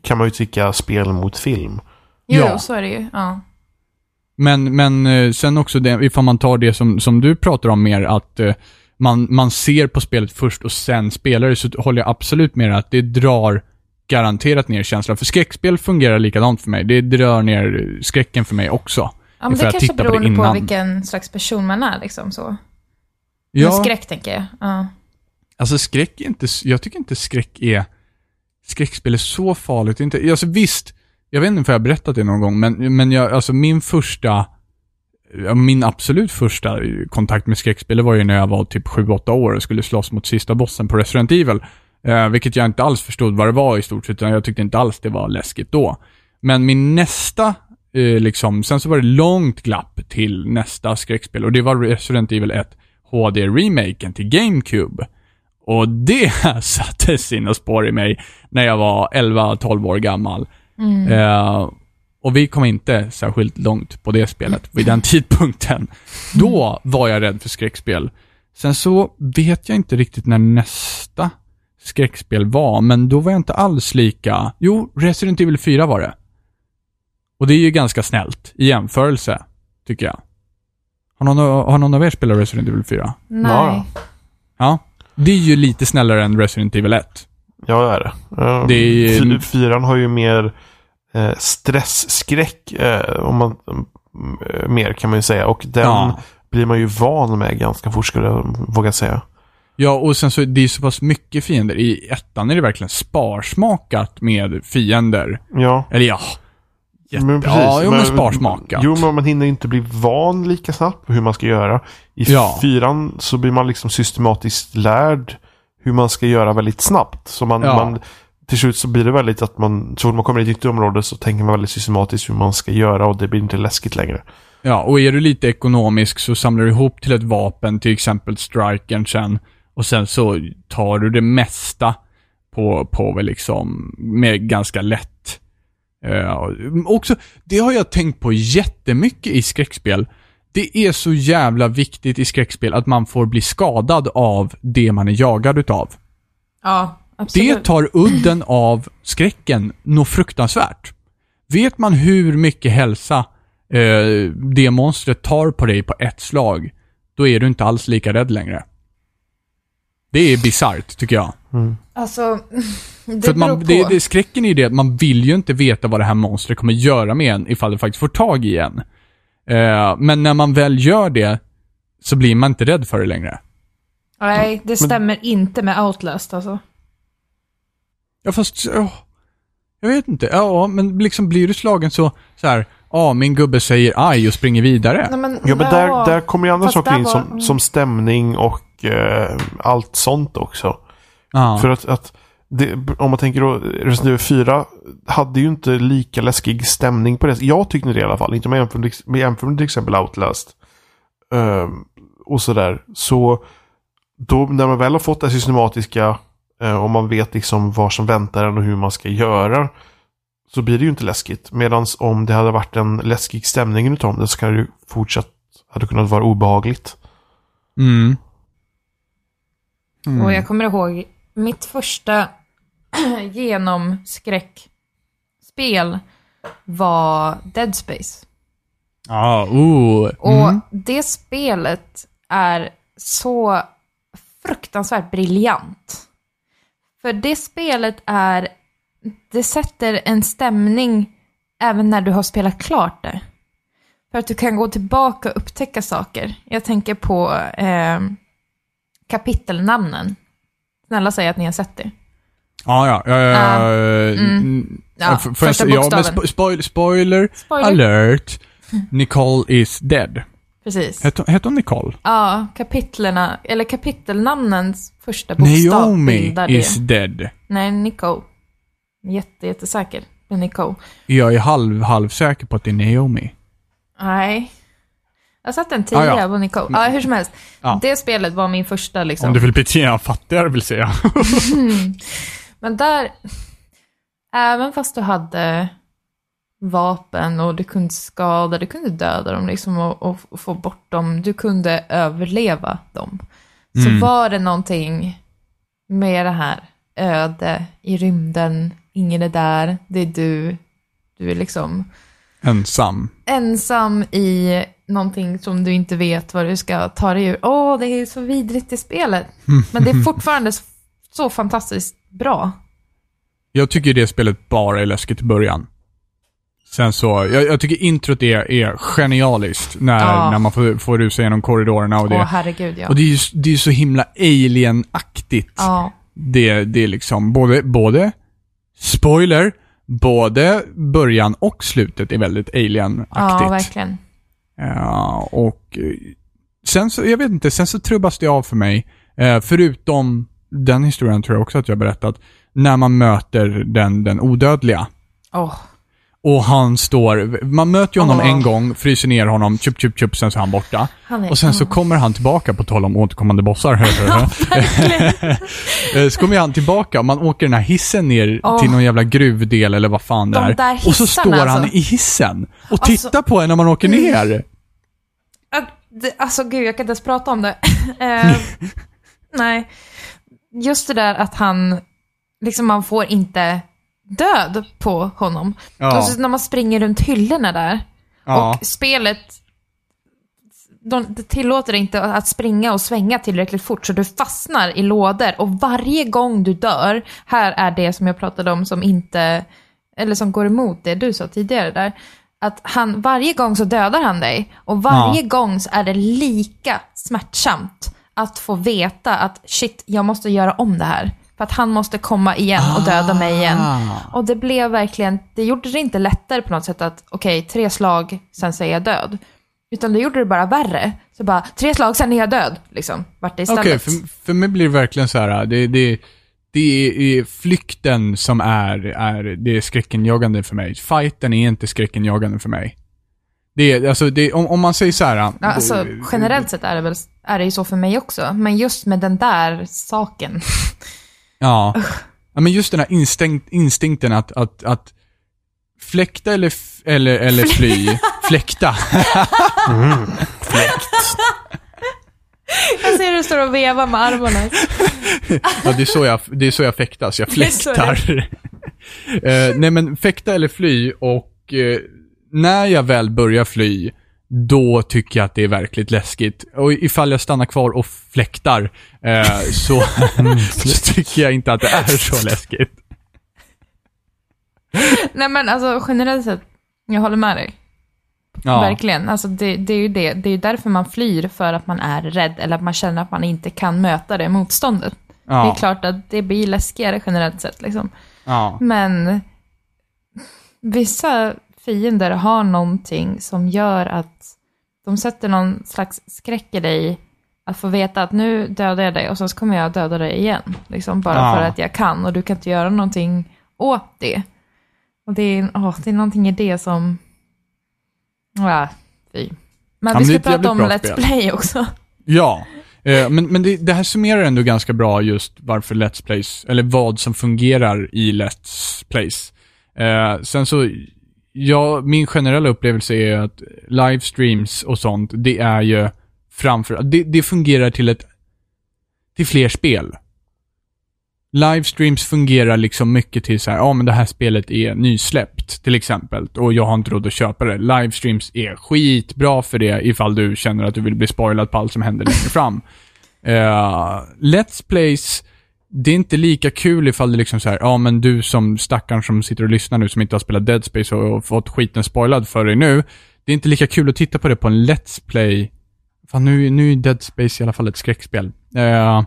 kan man ju tycka, spel mot film. Jo, Ja. så är det ju. Ja. Men, men eh, sen också det, ifall man tar det som, som du pratar om mer, att eh, man, man ser på spelet först och sen spelar det, så håller jag absolut med att det drar garanterat ner känslan. För skräckspel fungerar likadant för mig. Det drar ner skräcken för mig också. Ja, men För det kanske på beror på, innan. vilken slags person man är liksom så. Ja, Men skräck tänker jag. Ja. alltså skräck är inte, jag tycker inte skräck är, skräckspel är så farligt. Inte, alltså visst, jag vet inte om jag har berättat det någon gång, men, men jag, alltså min första, min absolut första kontakt med skräckspel var ju när jag var typ 7-8 år och skulle slåss mot sista bossen på Resident Evil. Eh, vilket jag inte alls förstod vad det var i stort sett, utan jag tyckte inte alls det var läskigt då. Men min nästa, eh, liksom, sen så var det långt glapp till nästa skräckspel och det var Resident Evil 1 HD-remaken till GameCube. Och det [laughs] satte sina spår i mig när jag var 11-12 år gammal. Mm. Eh, och vi kom inte särskilt långt på det spelet vid den [laughs] tidpunkten. Då var jag rädd för skräckspel. Sen så vet jag inte riktigt när nästa skräckspel var, men då var jag inte alls lika... Jo, Resident Evil 4 var det. Och det är ju ganska snällt i jämförelse, tycker jag. Har någon, har någon av er spelat Resident Evil 4? Nej. Ja. Ja. Det är ju lite snällare än Resident Evil 1. Ja, det är det. Eh, Det är- fy- Fyran har ju mer eh, stressskräck, eh, om man, eh, mer kan man ju säga. Och den Ja. blir man ju van med ganska fort, skulle jag våga säga. Ja, och sen så det är så pass mycket fiender. I ettan är det verkligen sparsmakat med fiender. Ja. Eller ja, jätte... Men precis, ja, jo, men sparsmakat. Jo, men man hinner inte bli van lika snabbt på hur man ska göra. I Ja. fyran så blir man liksom systematiskt lärd hur man ska göra väldigt snabbt. Så man, Ja. man, till slut så blir det väldigt att man, så fort man kommer i ett nytt område så tänker man väldigt systematiskt hur man ska göra och det blir inte läskigt längre. Ja, och är du lite ekonomisk så samlar du ihop till ett vapen, till exempel strikern sen. Och sen så tar du det mesta på, på väl liksom, med ganska lätt. Eh, också, det har jag tänkt på jättemycket i skräckspel. Det är så jävla viktigt i skräckspel att man får bli skadad av det man är jagad utav. Ja, absolut. Det tar udden av skräcken något fruktansvärt. Vet man hur mycket hälsa eh, det monstret tar på dig på ett slag, då är du inte alls lika rädd längre. Det är bisarrt, tycker jag. Alltså, [laughs] det För att beror man, på. det, det, skräcken är ju det att man vill ju inte veta vad det här monstret kommer göra med en ifall det faktiskt får tag i en. Eh, men när man väl gör det, så blir man inte rädd för det längre. Nej, det stämmer inte med Outlast alltså. Ja, fast... ja, jag vet inte. Ja, men liksom blir du slagen så, så här, ja, min gubbe säger aj och springer vidare. Nej, men, Ja, men där, där kommer ju andra saker in var- som, som stämning och eh, allt sånt också. Ja. För att, att det, om man tänker då, Resident Evil 4 hade ju inte lika läskig stämning på det. Jag tyckte det i alla fall. Inte med jämför med, jämför med till exempel Outlast. Ehm, och sådär. Så då när man väl har fått det systematiska eh, och man vet liksom vad som väntar en och hur man ska göra. Så blir det ju inte läskigt. Medan om det hade varit en läskig stämning utav det så kan det ju fortsatt hade kunnat vara obehagligt. Mm. Mm. Och jag kommer ihåg mitt första [clears throat] genomskräckspel var Dead Space. Ja, oh. Och Mm. det spelet är så fruktansvärt briljant. För det spelet är, det sätter en stämning även när du har spelat klart det. För att du kan gå tillbaka och upptäcka saker. Jag tänker på eh, kapitelnamnen. Snälla säg att ni har sett det. Ja, ja. ja, ja, Mm. Ja, jag första säga- ja, men bokstaven. spo- spoil, spoiler, Spoiler. alert. Nicole is dead. Precis. Hette hette hon Nicole? Ja, kapitlerna, eller kapitelnamnens första bokstav Naomi bildar is det. dead. Nej, Nico. Jätte, jättesäker. Det är Nico. Jag är halv, halv säker på att det är Naomi. Nej. Jag har satt en 10 Ah, ja. på Nico. Ja, hur som helst. Ja. Det spelet var min första liksom. Om du vill bete fattigare vill säga. Men där, även fast du hade vapen och du kunde skada, du kunde döda dem liksom och, och, och få bort dem, du kunde överleva dem. Så Mm. var det någonting med det här öde i rymden, ingen är där, det är du, du är liksom Ensam. ensam i någonting som du inte vet vad du ska ta dig ur. Åh, det är så vidrigt i spelet. Men det är [laughs] fortfarande så, fantastiskt bra. Jag tycker det spelet bara är läskigt i början. Sen så, jag, jag tycker introt är, är genialiskt när, Ja. när man får, får rusa genom korridorerna och det. Åh, herregud ja. och det är ju det är så himla alien-aktigt. Ja, Det, det är liksom både, både spoiler, både början och slutet är väldigt alien-aktigt. Ja, verkligen. Ja, och eh, sen så, jag vet inte, sen så trubbas det av för mig. Eh, förutom den historien tror jag också att jag har berättat. När man möter den, den odödliga. Oh. Och han står, man möter ju honom Åh. en gång, fryser ner honom, chup chup chup, sen så är han borta. han är... Och sen så åh. kommer han tillbaka, på tal om återkommande bossar. [laughs] Eh, så kommer han tillbaka och man åker den här hissen ner Åh. till någon jävla gruvdel eller vad fan det De är. där och så hissarna, står han alltså. i hissen och Alltså- tittar på en när man åker ner. Ja, det- Alltså gud, jag kan inte ens prata om det. [laughs] Eh, [laughs] nej. Just det där att han, liksom man får inte död på honom. Ja. Och så när man springer runt hyllorna där. Ja. Och spelet, de, tillåter dig inte att springa och svänga tillräckligt fort så du fastnar i lådor och varje gång du dör, här är det som jag pratade om som inte, eller som går emot det du sa tidigare där, att han, varje gång så dödar han dig och varje gång så är det lika smärtsamt att få veta att shit, jag måste göra om det här. För att han måste komma igen och döda mig igen. Ah. Och det blev verkligen, det gjorde det inte lättare på något sätt att okej, tre slag, sen så är jag död. Utan det gjorde det bara värre. Så bara, tre slag, sen är jag död. Liksom, vart det istället. Okej, för, för mig blir det verkligen så här, det, det, det är flykten som är, är det är skräckenjagande för mig. Fighten är inte skräckenjagande för mig. Det alltså, det, om, om man säger så här... Ja, alltså, generellt sett är det väl är det ju så för mig också. Men just med den där saken. [laughs] Ja. ja, men just den här instinkt, instinkten att, att, att fläkta eller, eller, eller fly. Fläkta. [laughs] Jag ser hur du står och vevar med armarna. Ja, det är så jag, det är så jag fäktas. Jag fläktar. Eh, nej, men fäkta eller fly och eh, när jag väl börjar fly, då tycker jag att det är verkligt läskigt. Och ifall jag stannar kvar och fläktar, eh, så, [laughs] så tycker jag inte att det är så läskigt. Nej men alltså generellt sett, jag håller med dig. Ja, Verkligen. Alltså det, det är ju det. Det är ju därför man flyr, för att man är rädd. Eller att man känner att man inte kan möta det motståndet. Det är ja, klart att det blir läskigare generellt sett liksom. ja. Men vissa fiender har någonting som gör att de sätter någon slags skräck i dig att få veta att nu dödar jag dig och sen så kommer jag döda dig igen. Liksom bara Ja. för att jag kan och du kan inte göra någonting åt det. Och det är, åh, det är någonting i det som... Ja, fy. Men Ja, vi ska prata om Let's spel. Play också. Ja, eh, men, men det, det här summerar ändå ganska bra just varför Let's Plays, eller vad som fungerar i Let's Plays. Eh, sen så, ja, min generella upplevelse är att livestreams och sånt, det är ju framför, det, det fungerar till ett, till fler spel. Livestreams fungerar liksom mycket till så här, ja men det här spelet är nysläppt till exempel och jag har inte råd att köpa det. Livestreams är skitbra för det ifall du känner att du vill bli spoilad på allt som händer längre fram. Uh, Let's Plays, det är inte lika kul ifall det liksom så här, ja men du som stackaren som sitter och lyssnar nu som inte har spelat Dead Space och, och fått skiten spoilad för dig nu. Det är inte lika kul att titta på det på en Let's Play. Fan nu, nu är Dead Space i alla fall ett skräckspel. Eh,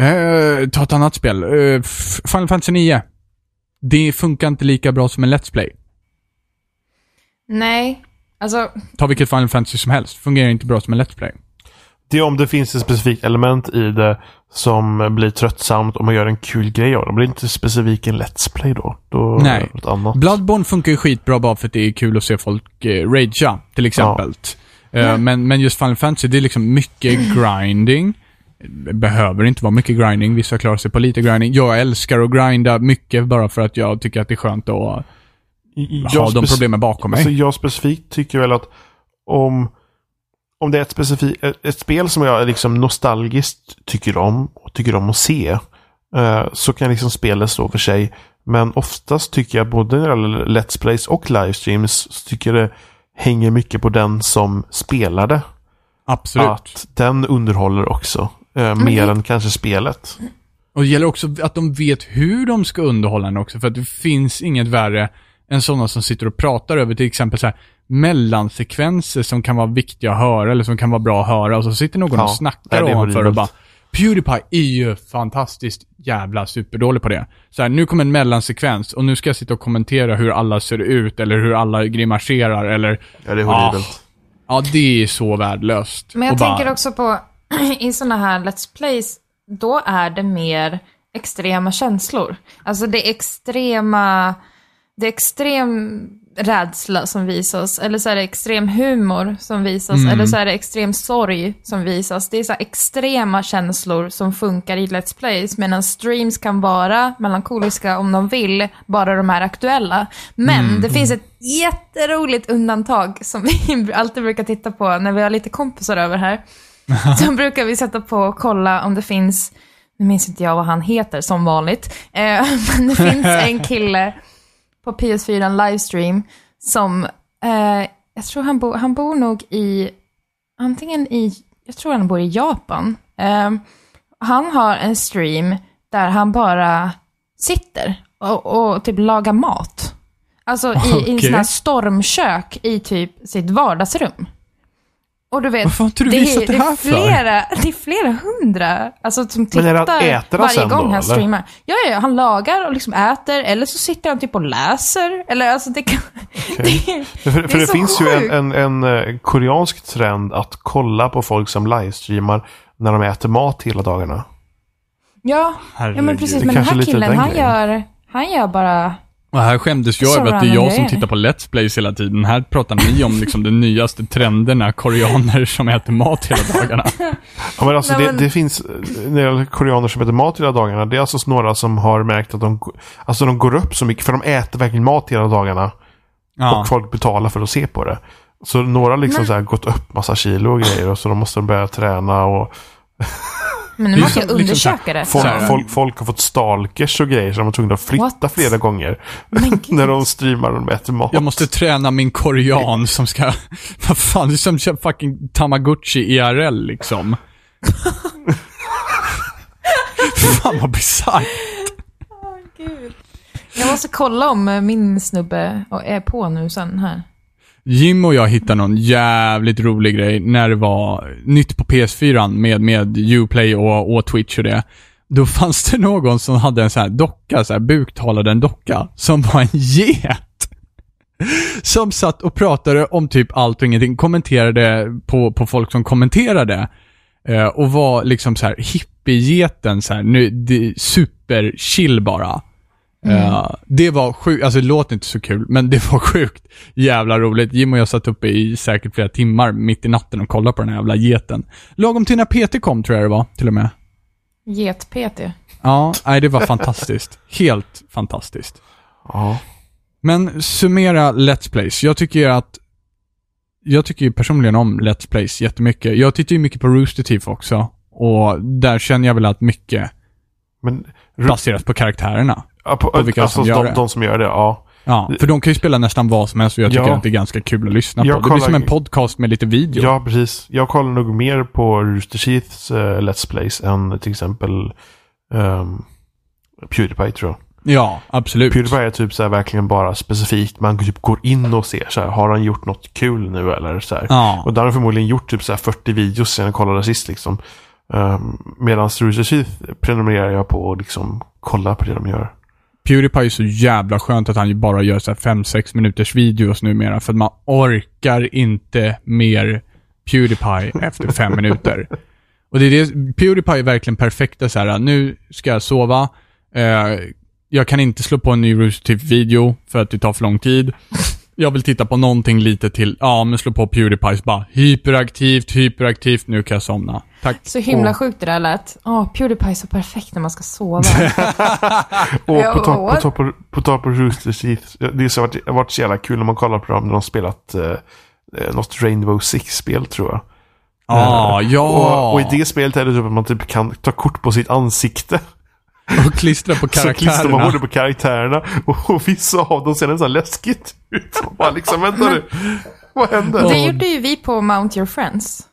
Eh, ta ett annat spel. F- Final Fantasy 9. Det funkar inte lika bra som en Let's Play. Nej, alltså Ta vilket Final Fantasy som helst. Fungerar inte bra som en Let's Play. Det är om det finns ett specifikt element i det som blir tröttsamt och man gör en kul grej av det. Blir inte specifikt en Let's Play då. Då Nej. det något annat. Bloodborne funkar ju skitbra bara för att det är kul att se folk eh, ragea, till exempel. Eh, men, men just Final Fantasy, det är liksom mycket grinding. Det behöver inte vara mycket grinding. Vissa klarar sig på lite grinding. Jag älskar att grinda mycket bara för att jag tycker att det är skönt att ha Jag de problemen bakom mig. Alltså jag specifikt tycker väl att om, om det är ett, specifikt, ett, ett spel som jag liksom nostalgiskt tycker om och tycker om att se eh, så kan liksom spelet stå för sig. Men oftast tycker jag både när det gäller Let's Plays och livestreams så tycker jag det hänger mycket på den som spelar det. Absolut. Att den underhåller också. Eh, mer än kanske spelet. Och det gäller också att de vet hur de ska underhålla den också, för att det finns inget värre än sådana som sitter och pratar över till exempel så här mellansekvenser som kan vara viktiga att höra eller som kan vara bra att höra och så sitter någon Ja, och snackar ovanför och bara Pewdiepie är ju fantastiskt jävla superdålig på det. Så här, nu kommer en mellansekvens och nu ska jag sitta och kommentera hur alla ser ut eller hur alla grimaserar eller... Ja, det är horribelt. Ja, det är så värdelöst. Men jag Och bara- tänker också på, [clears throat] i sådana här Let's Plays, då är det mer extrema känslor. Alltså det är extrema, det är extrem rädsla som visas, eller så är det extrem humor som visas, Mm. eller så är det extrem sorg som visas. Det är så extrema känslor som funkar i Let's Plays, medan streams kan vara melankoliska om de vill, bara de är aktuella. Men Mm. det finns ett jätteroligt undantag som vi [laughs] alltid brukar titta på när vi har lite kompisar över här. [laughs] Så brukar vi sätta på och kolla om det finns, nu minns inte jag vad han heter som vanligt, eh, [laughs] men det finns en kille på PS4 en livestream som, eh, jag tror han, bo, han bor nog i, antingen i, jag tror han bor i Japan. Eh, han har en stream där han bara sitter och, och typ lagar mat. Alltså i, i en sån här stormkök i typ sitt vardagsrum. Och du vet, Varför har inte du det, visat är, det det, här är för? flera, det är flera hundra alltså, som Men är det att tittar äter han varje sen gång då, han eller? streamar. Ja, ja, han lagar och liksom äter, eller så sitter han typ och läser. Eller alltså det kan... [laughs] Det, För, för Det finns ju sjukt. en, en, en eh, koreansk trend att kolla på folk som livestreamar när de äter mat hela dagarna. ja, ja, men precis. Men den här killen, han grejen. gör, han gör bara... Och här skämdes jag över att det är jag som tittar på Let's Plays hela tiden. Här pratar ni om liksom de nyaste trenderna, koreaner som äter mat hela dagarna. [laughs] Ja, men alltså Nej, det, men- det finns, när det gäller koreaner som äter mat hela dagarna, det är alltså några som har märkt att de, alltså de går upp så mycket, för de äter verkligen mat hela dagarna. Ja. Och folk betalar för att se på det. Så några har liksom Men- så här gått upp massa kilo och grejer och så de måste börja träna och [laughs] Men nu måste jag liksom undersöka det. folk, folk, folk har fått stalkers och grejer så de var tvungna att flytta What? flera gånger. [laughs] När de streamar och de äter mat. Jag måste träna min korean som ska... [laughs] Vad fan, det är som fucking Tamagotchi IRL liksom. [laughs] fan vad bisarrt. Gud. Jag måste kolla om min snubbe är på nu sen här. Jim och jag hittade någon jävligt rolig grej när det var nytt på PS4 med, med Uplay och, och Twitch och det. Då fanns det någon som hade en sån här docka, så här buktalade en docka, som var en get. Som satt och pratade om typ allt och ingenting, kommenterade på, på folk som kommenterade. Eh, och var liksom så här hippiegeten så här, nu, super chill bara. Eh, det var sjukt, alltså det låter inte så kul, men det var [laughs] sjukt jävla roligt. Jim och jag satt uppe i säkert flera timmar mitt i natten och kollade på den här jävla geten. Lagom till när PT kom tror jag det var, till och med. Get-PT. Ja, nej det var fantastiskt. [laughs] Helt fantastiskt. Ja. Men summera Let's Plays. Jag tycker att jag tycker ju personligen om Let's Plays jättemycket. Jag tittar ju mycket på Rooster Teeth också. Och där känner jag väl att mycket Men baseras på karaktärerna. Ja, på, på vilka alltså, som gör de, det. de som gör det, ja. Ja, för de kan ju spela nästan vad som helst och jag tycker Ja. att det är ganska kul att lyssna på. Jag Det blir kollar- som en podcast med lite video. Ja, precis. Jag kollar nog mer på Rooster Teeths eh, Let's Plays än till exempel um, Pewdiepie tror jag. Ja, absolut. Pewdiepie är typ så här verkligen bara specifikt. Man typ går in och ser så här, har han gjort något kul nu eller så här. Ja. Och där har han förmodligen gjort typ så här 40 videos sedan jag kollade sist liksom. Um, Medan Rooster Teeth prenumererar jag på och liksom kolla på det de gör. Pewdiepie är så jävla skönt att han ju bara gör så här 5-6 minuters videos numera, för att man orkar inte mer Pewdiepie [laughs] efter fem minuter. Och det är det, Pewdiepie är verkligen perfekta så här. nu ska jag sova, eh, jag kan inte slå på en ny Rooster Teeth-video för att det tar för lång tid. Jag vill titta på någonting lite till, ja men slå på Pewdiepies bara, hyperaktivt, hyperaktivt, nu kan jag somna. Tack. Så himla Och- sjukt det där lät. Åh, Pewdiepie är så perfekt när man ska sova. [laughs] Och Ja, på tal på, på, på, tal på Rooster Teeth. Det har så varit, varit så jävla kul när man kollar på dem när de spelat eh, eh, något Rainbow Six-spel tror jag. Ah, Eh, ja! Och, och i det spelet är det typ att man typ kan ta kort på sitt ansikte. [laughs] Och klistra på Så klistrar man karaktärerna. både på karaktärerna och, vissa av dem ser nästan läskigt ut. Och bara liksom, vänta nu. Vad hände? Det gjorde ju vi på Mount Your Friends.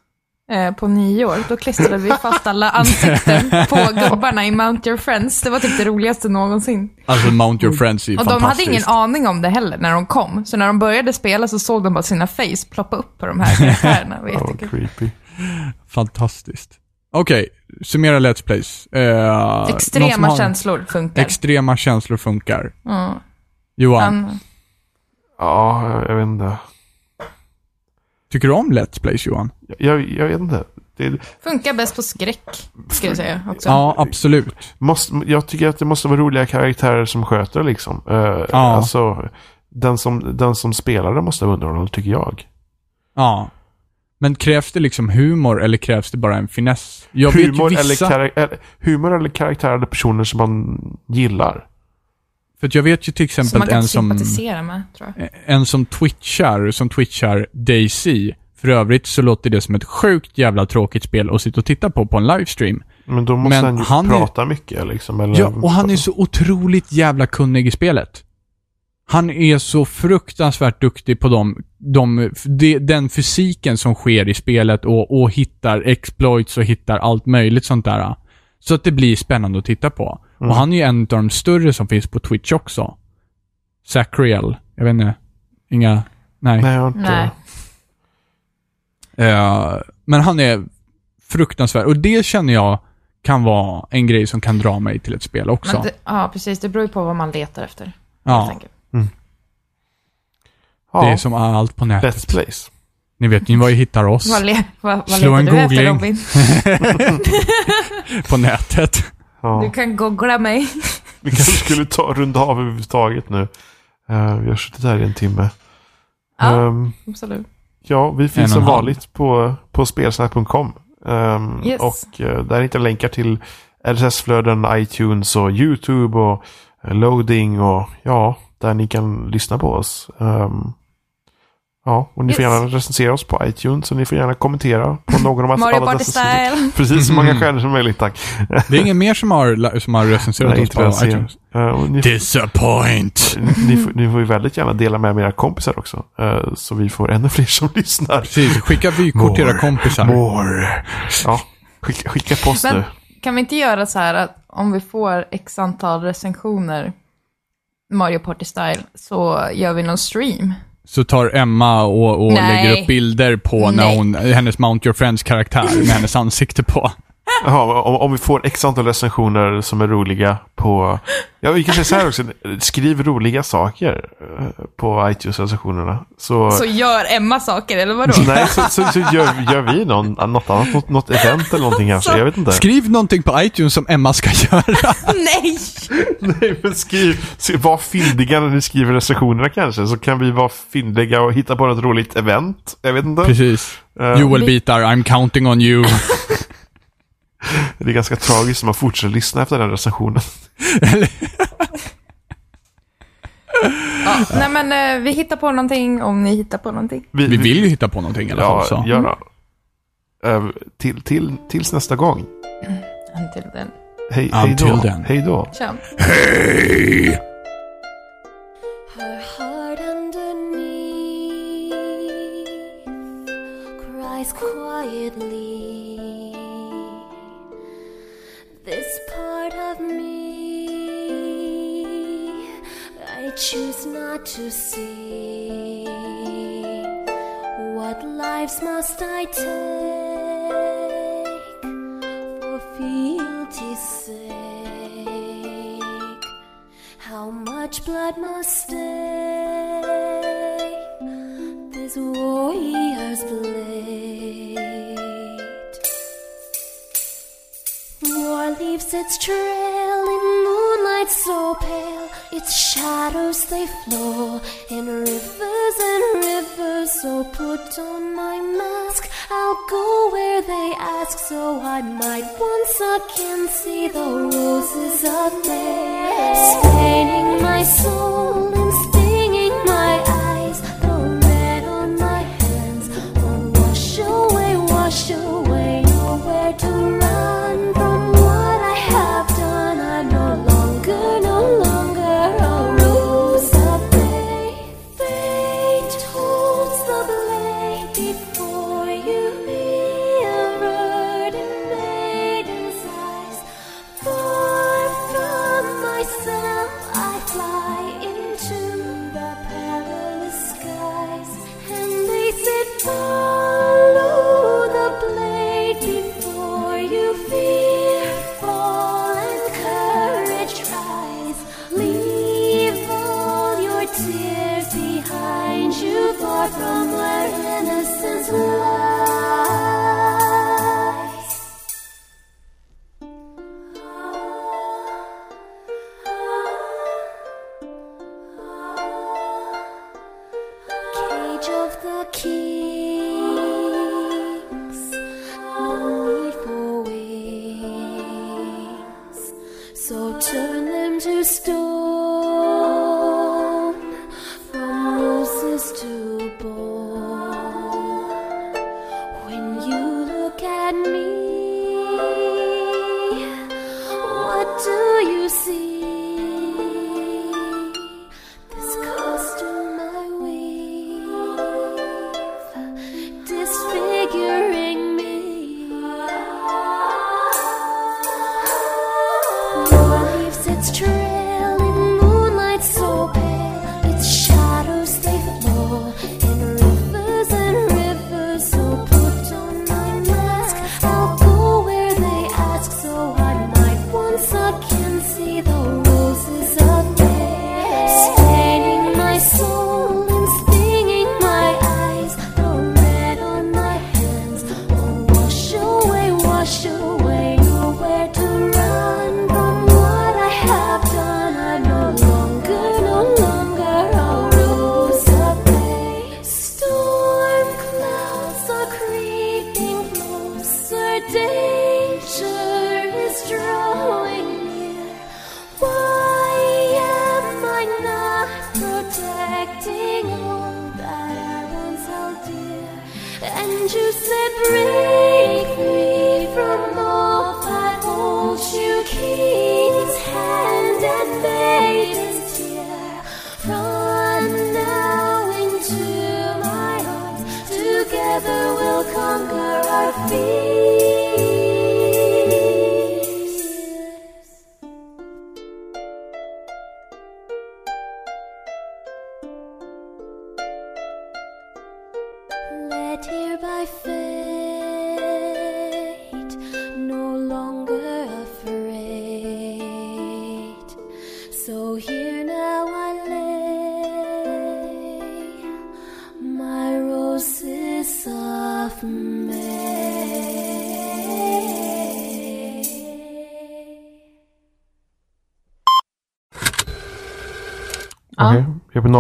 Eh, på nyår. Då klistrade vi fast alla ansikten på gubbarna i Mount Your Friends. Det var typ det roligaste någonsin. Alltså Mount Your Friends är ju Och de hade ingen aning om det heller när de kom. Så när de började spela så såg de bara sina face ploppa upp på de här karaktärerna. [laughs] Det var jättekul. creepy. Fantastiskt. Okej, summera Let's Plays. Eh, Extrema har- känslor funkar. Extrema känslor funkar. Mm. Johan, Han, Ja, jag vet inte. tycker du om Let's Plays Johan? Jag, jag vet inte. Det funkar bäst på skräck, ska jag säga också. Ja, absolut. måste, jag tycker att det måste vara roliga karaktärer som sköter liksom. Uh, Ja. Alltså, den som, den som spelar det måste vara underhållande, tycker jag. Ja. Men krävs det liksom humor eller krävs det bara en finess? Jag humor, vet ju eller vissa, eller, humor eller karaktärade personer som man gillar. för att jag vet ju till som exempel kan en som, med, tror jag. en som twitchar, som twitchar Daisy. För övrigt så låter det som ett sjukt jävla tråkigt spel att sitta och titta på på en livestream. Men då måste Men han ju han är- prata mycket liksom. Eller, Ja, och han är så otroligt jävla kunnig i spelet. Han är så fruktansvärt duktig på de, de, de, den fysiken som sker i spelet och, och hittar exploits och hittar allt möjligt sånt där. Så att det blir spännande att titta på. Mm. Och han är ju en av de större som finns på Twitch också. Sacriel. Jag vet inte. Inga... Nej. Nej, jag inte... Nej. Eh, men han är fruktansvärd. Och det känner jag kan vara en grej som kan dra mig till ett spel också. Men det, ja, precis. Det beror ju på vad man letar efter. helt ja, enkelt. Ja, det är som allt på nätet. Let's Plays. Ni vet ju var ni hittar oss. Vad, le, vad, vad Slå letar en du efter googling. Robin? [laughs] på nätet. Ja. Du kan googla mig. Vi kanske skulle ta runda av överhuvudtaget nu. Eh, vi har suttit här i en timme. Ja, Ehm, absolut. ja, vi finns som vanligt på, på spelsnack.com. Ehm, Yes. Och uh, där hittar länkar till RSS-flöden, iTunes och YouTube och eh, loading och ja, där ni kan lyssna på oss. Ehm, ja, och ni får Yes. gärna recensera oss på iTunes och ni får gärna kommentera på någon av [laughs] Mario alla Party dessa sidor. Style. [laughs] Precis så många Mm. stjärnor som möjligt, tack. Det är ingen mer som har, som har recenserat Nej, oss på iTunes. Och ni, Disappoint. ni, får, ni får ju väldigt gärna dela med med era kompisar också. eh, så vi får ännu fler som [laughs] lyssnar. Precis, skicka vykort till era kompisar. More. Ja, skicka, skicka post Men- nu. Kan vi inte göra så här att om vi får x antal recensioner Mario Party Style så gör vi någon stream? Så tar Emma och, och lägger upp bilder på när hon, hennes Mount Your Friends-karaktär med hennes ansikte på. Jaha, om, om vi får x antal recensioner som är roliga på... Ja, vi kan säga så här också. Skriv roliga saker eh, på iTunes-recensionerna. Så... Så gör Emma saker, eller vadå? [laughs] Nej, så, så, så gör, gör vi någon, något annat, något, något event eller någonting kanske. Jag vet inte. Skriv någonting på iTunes som Emma ska göra. [laughs] Nej! Nej, men skriv, var fyndiga när ni skriver recensionerna kanske. Så kan vi vara fyndiga och hitta på något roligt event. Jag vet inte. Precis. Eh, Joel bitar, I'm counting on you. Det är ganska tragiskt om man fortsätter lyssna efter den recensionen. Ja, nej men eh, vi hittar på någonting om ni hittar på någonting. Vi vill ju hitta på någonting i alla fall. Ja, Så. gör det. Eh, till, till, tills nästa gång. Until then. Hej, då. Hej då. Hej! Choose not to see. What lives must I take for fealty's sake? How much blood must stain this warrior's blade? War leaves its trail in moonlight so pale. Its shadows they flow in rivers and rivers. So put on my mask, I'll go where they ask, so I might once again see the roses of May, staining my soul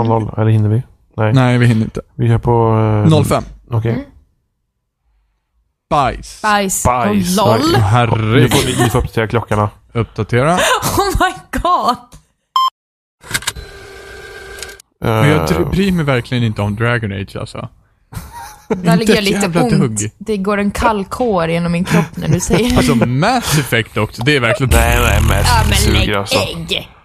2.00, eller hinner vi? Nej. Nej, vi hinner inte. Vi kör på... Eh, 05. Okej. Okay. Mm. Bajs. Bajs. Bajs. Och LOL. Åh, Herregud. Nu får vi, får uppdatera klockorna. Uppdatera. [laughs] Oh my god. Men jag eh. bryr mig verkligen inte om Dragon Age alltså. [laughs] Där ligger jag lite ont. Hugg. Det går en kall kår genom min kropp när du säger alltså, det. Alltså Mass Effect också, det är verkligen... nej, nej, Mass Effect ja, suger alltså. Ägg.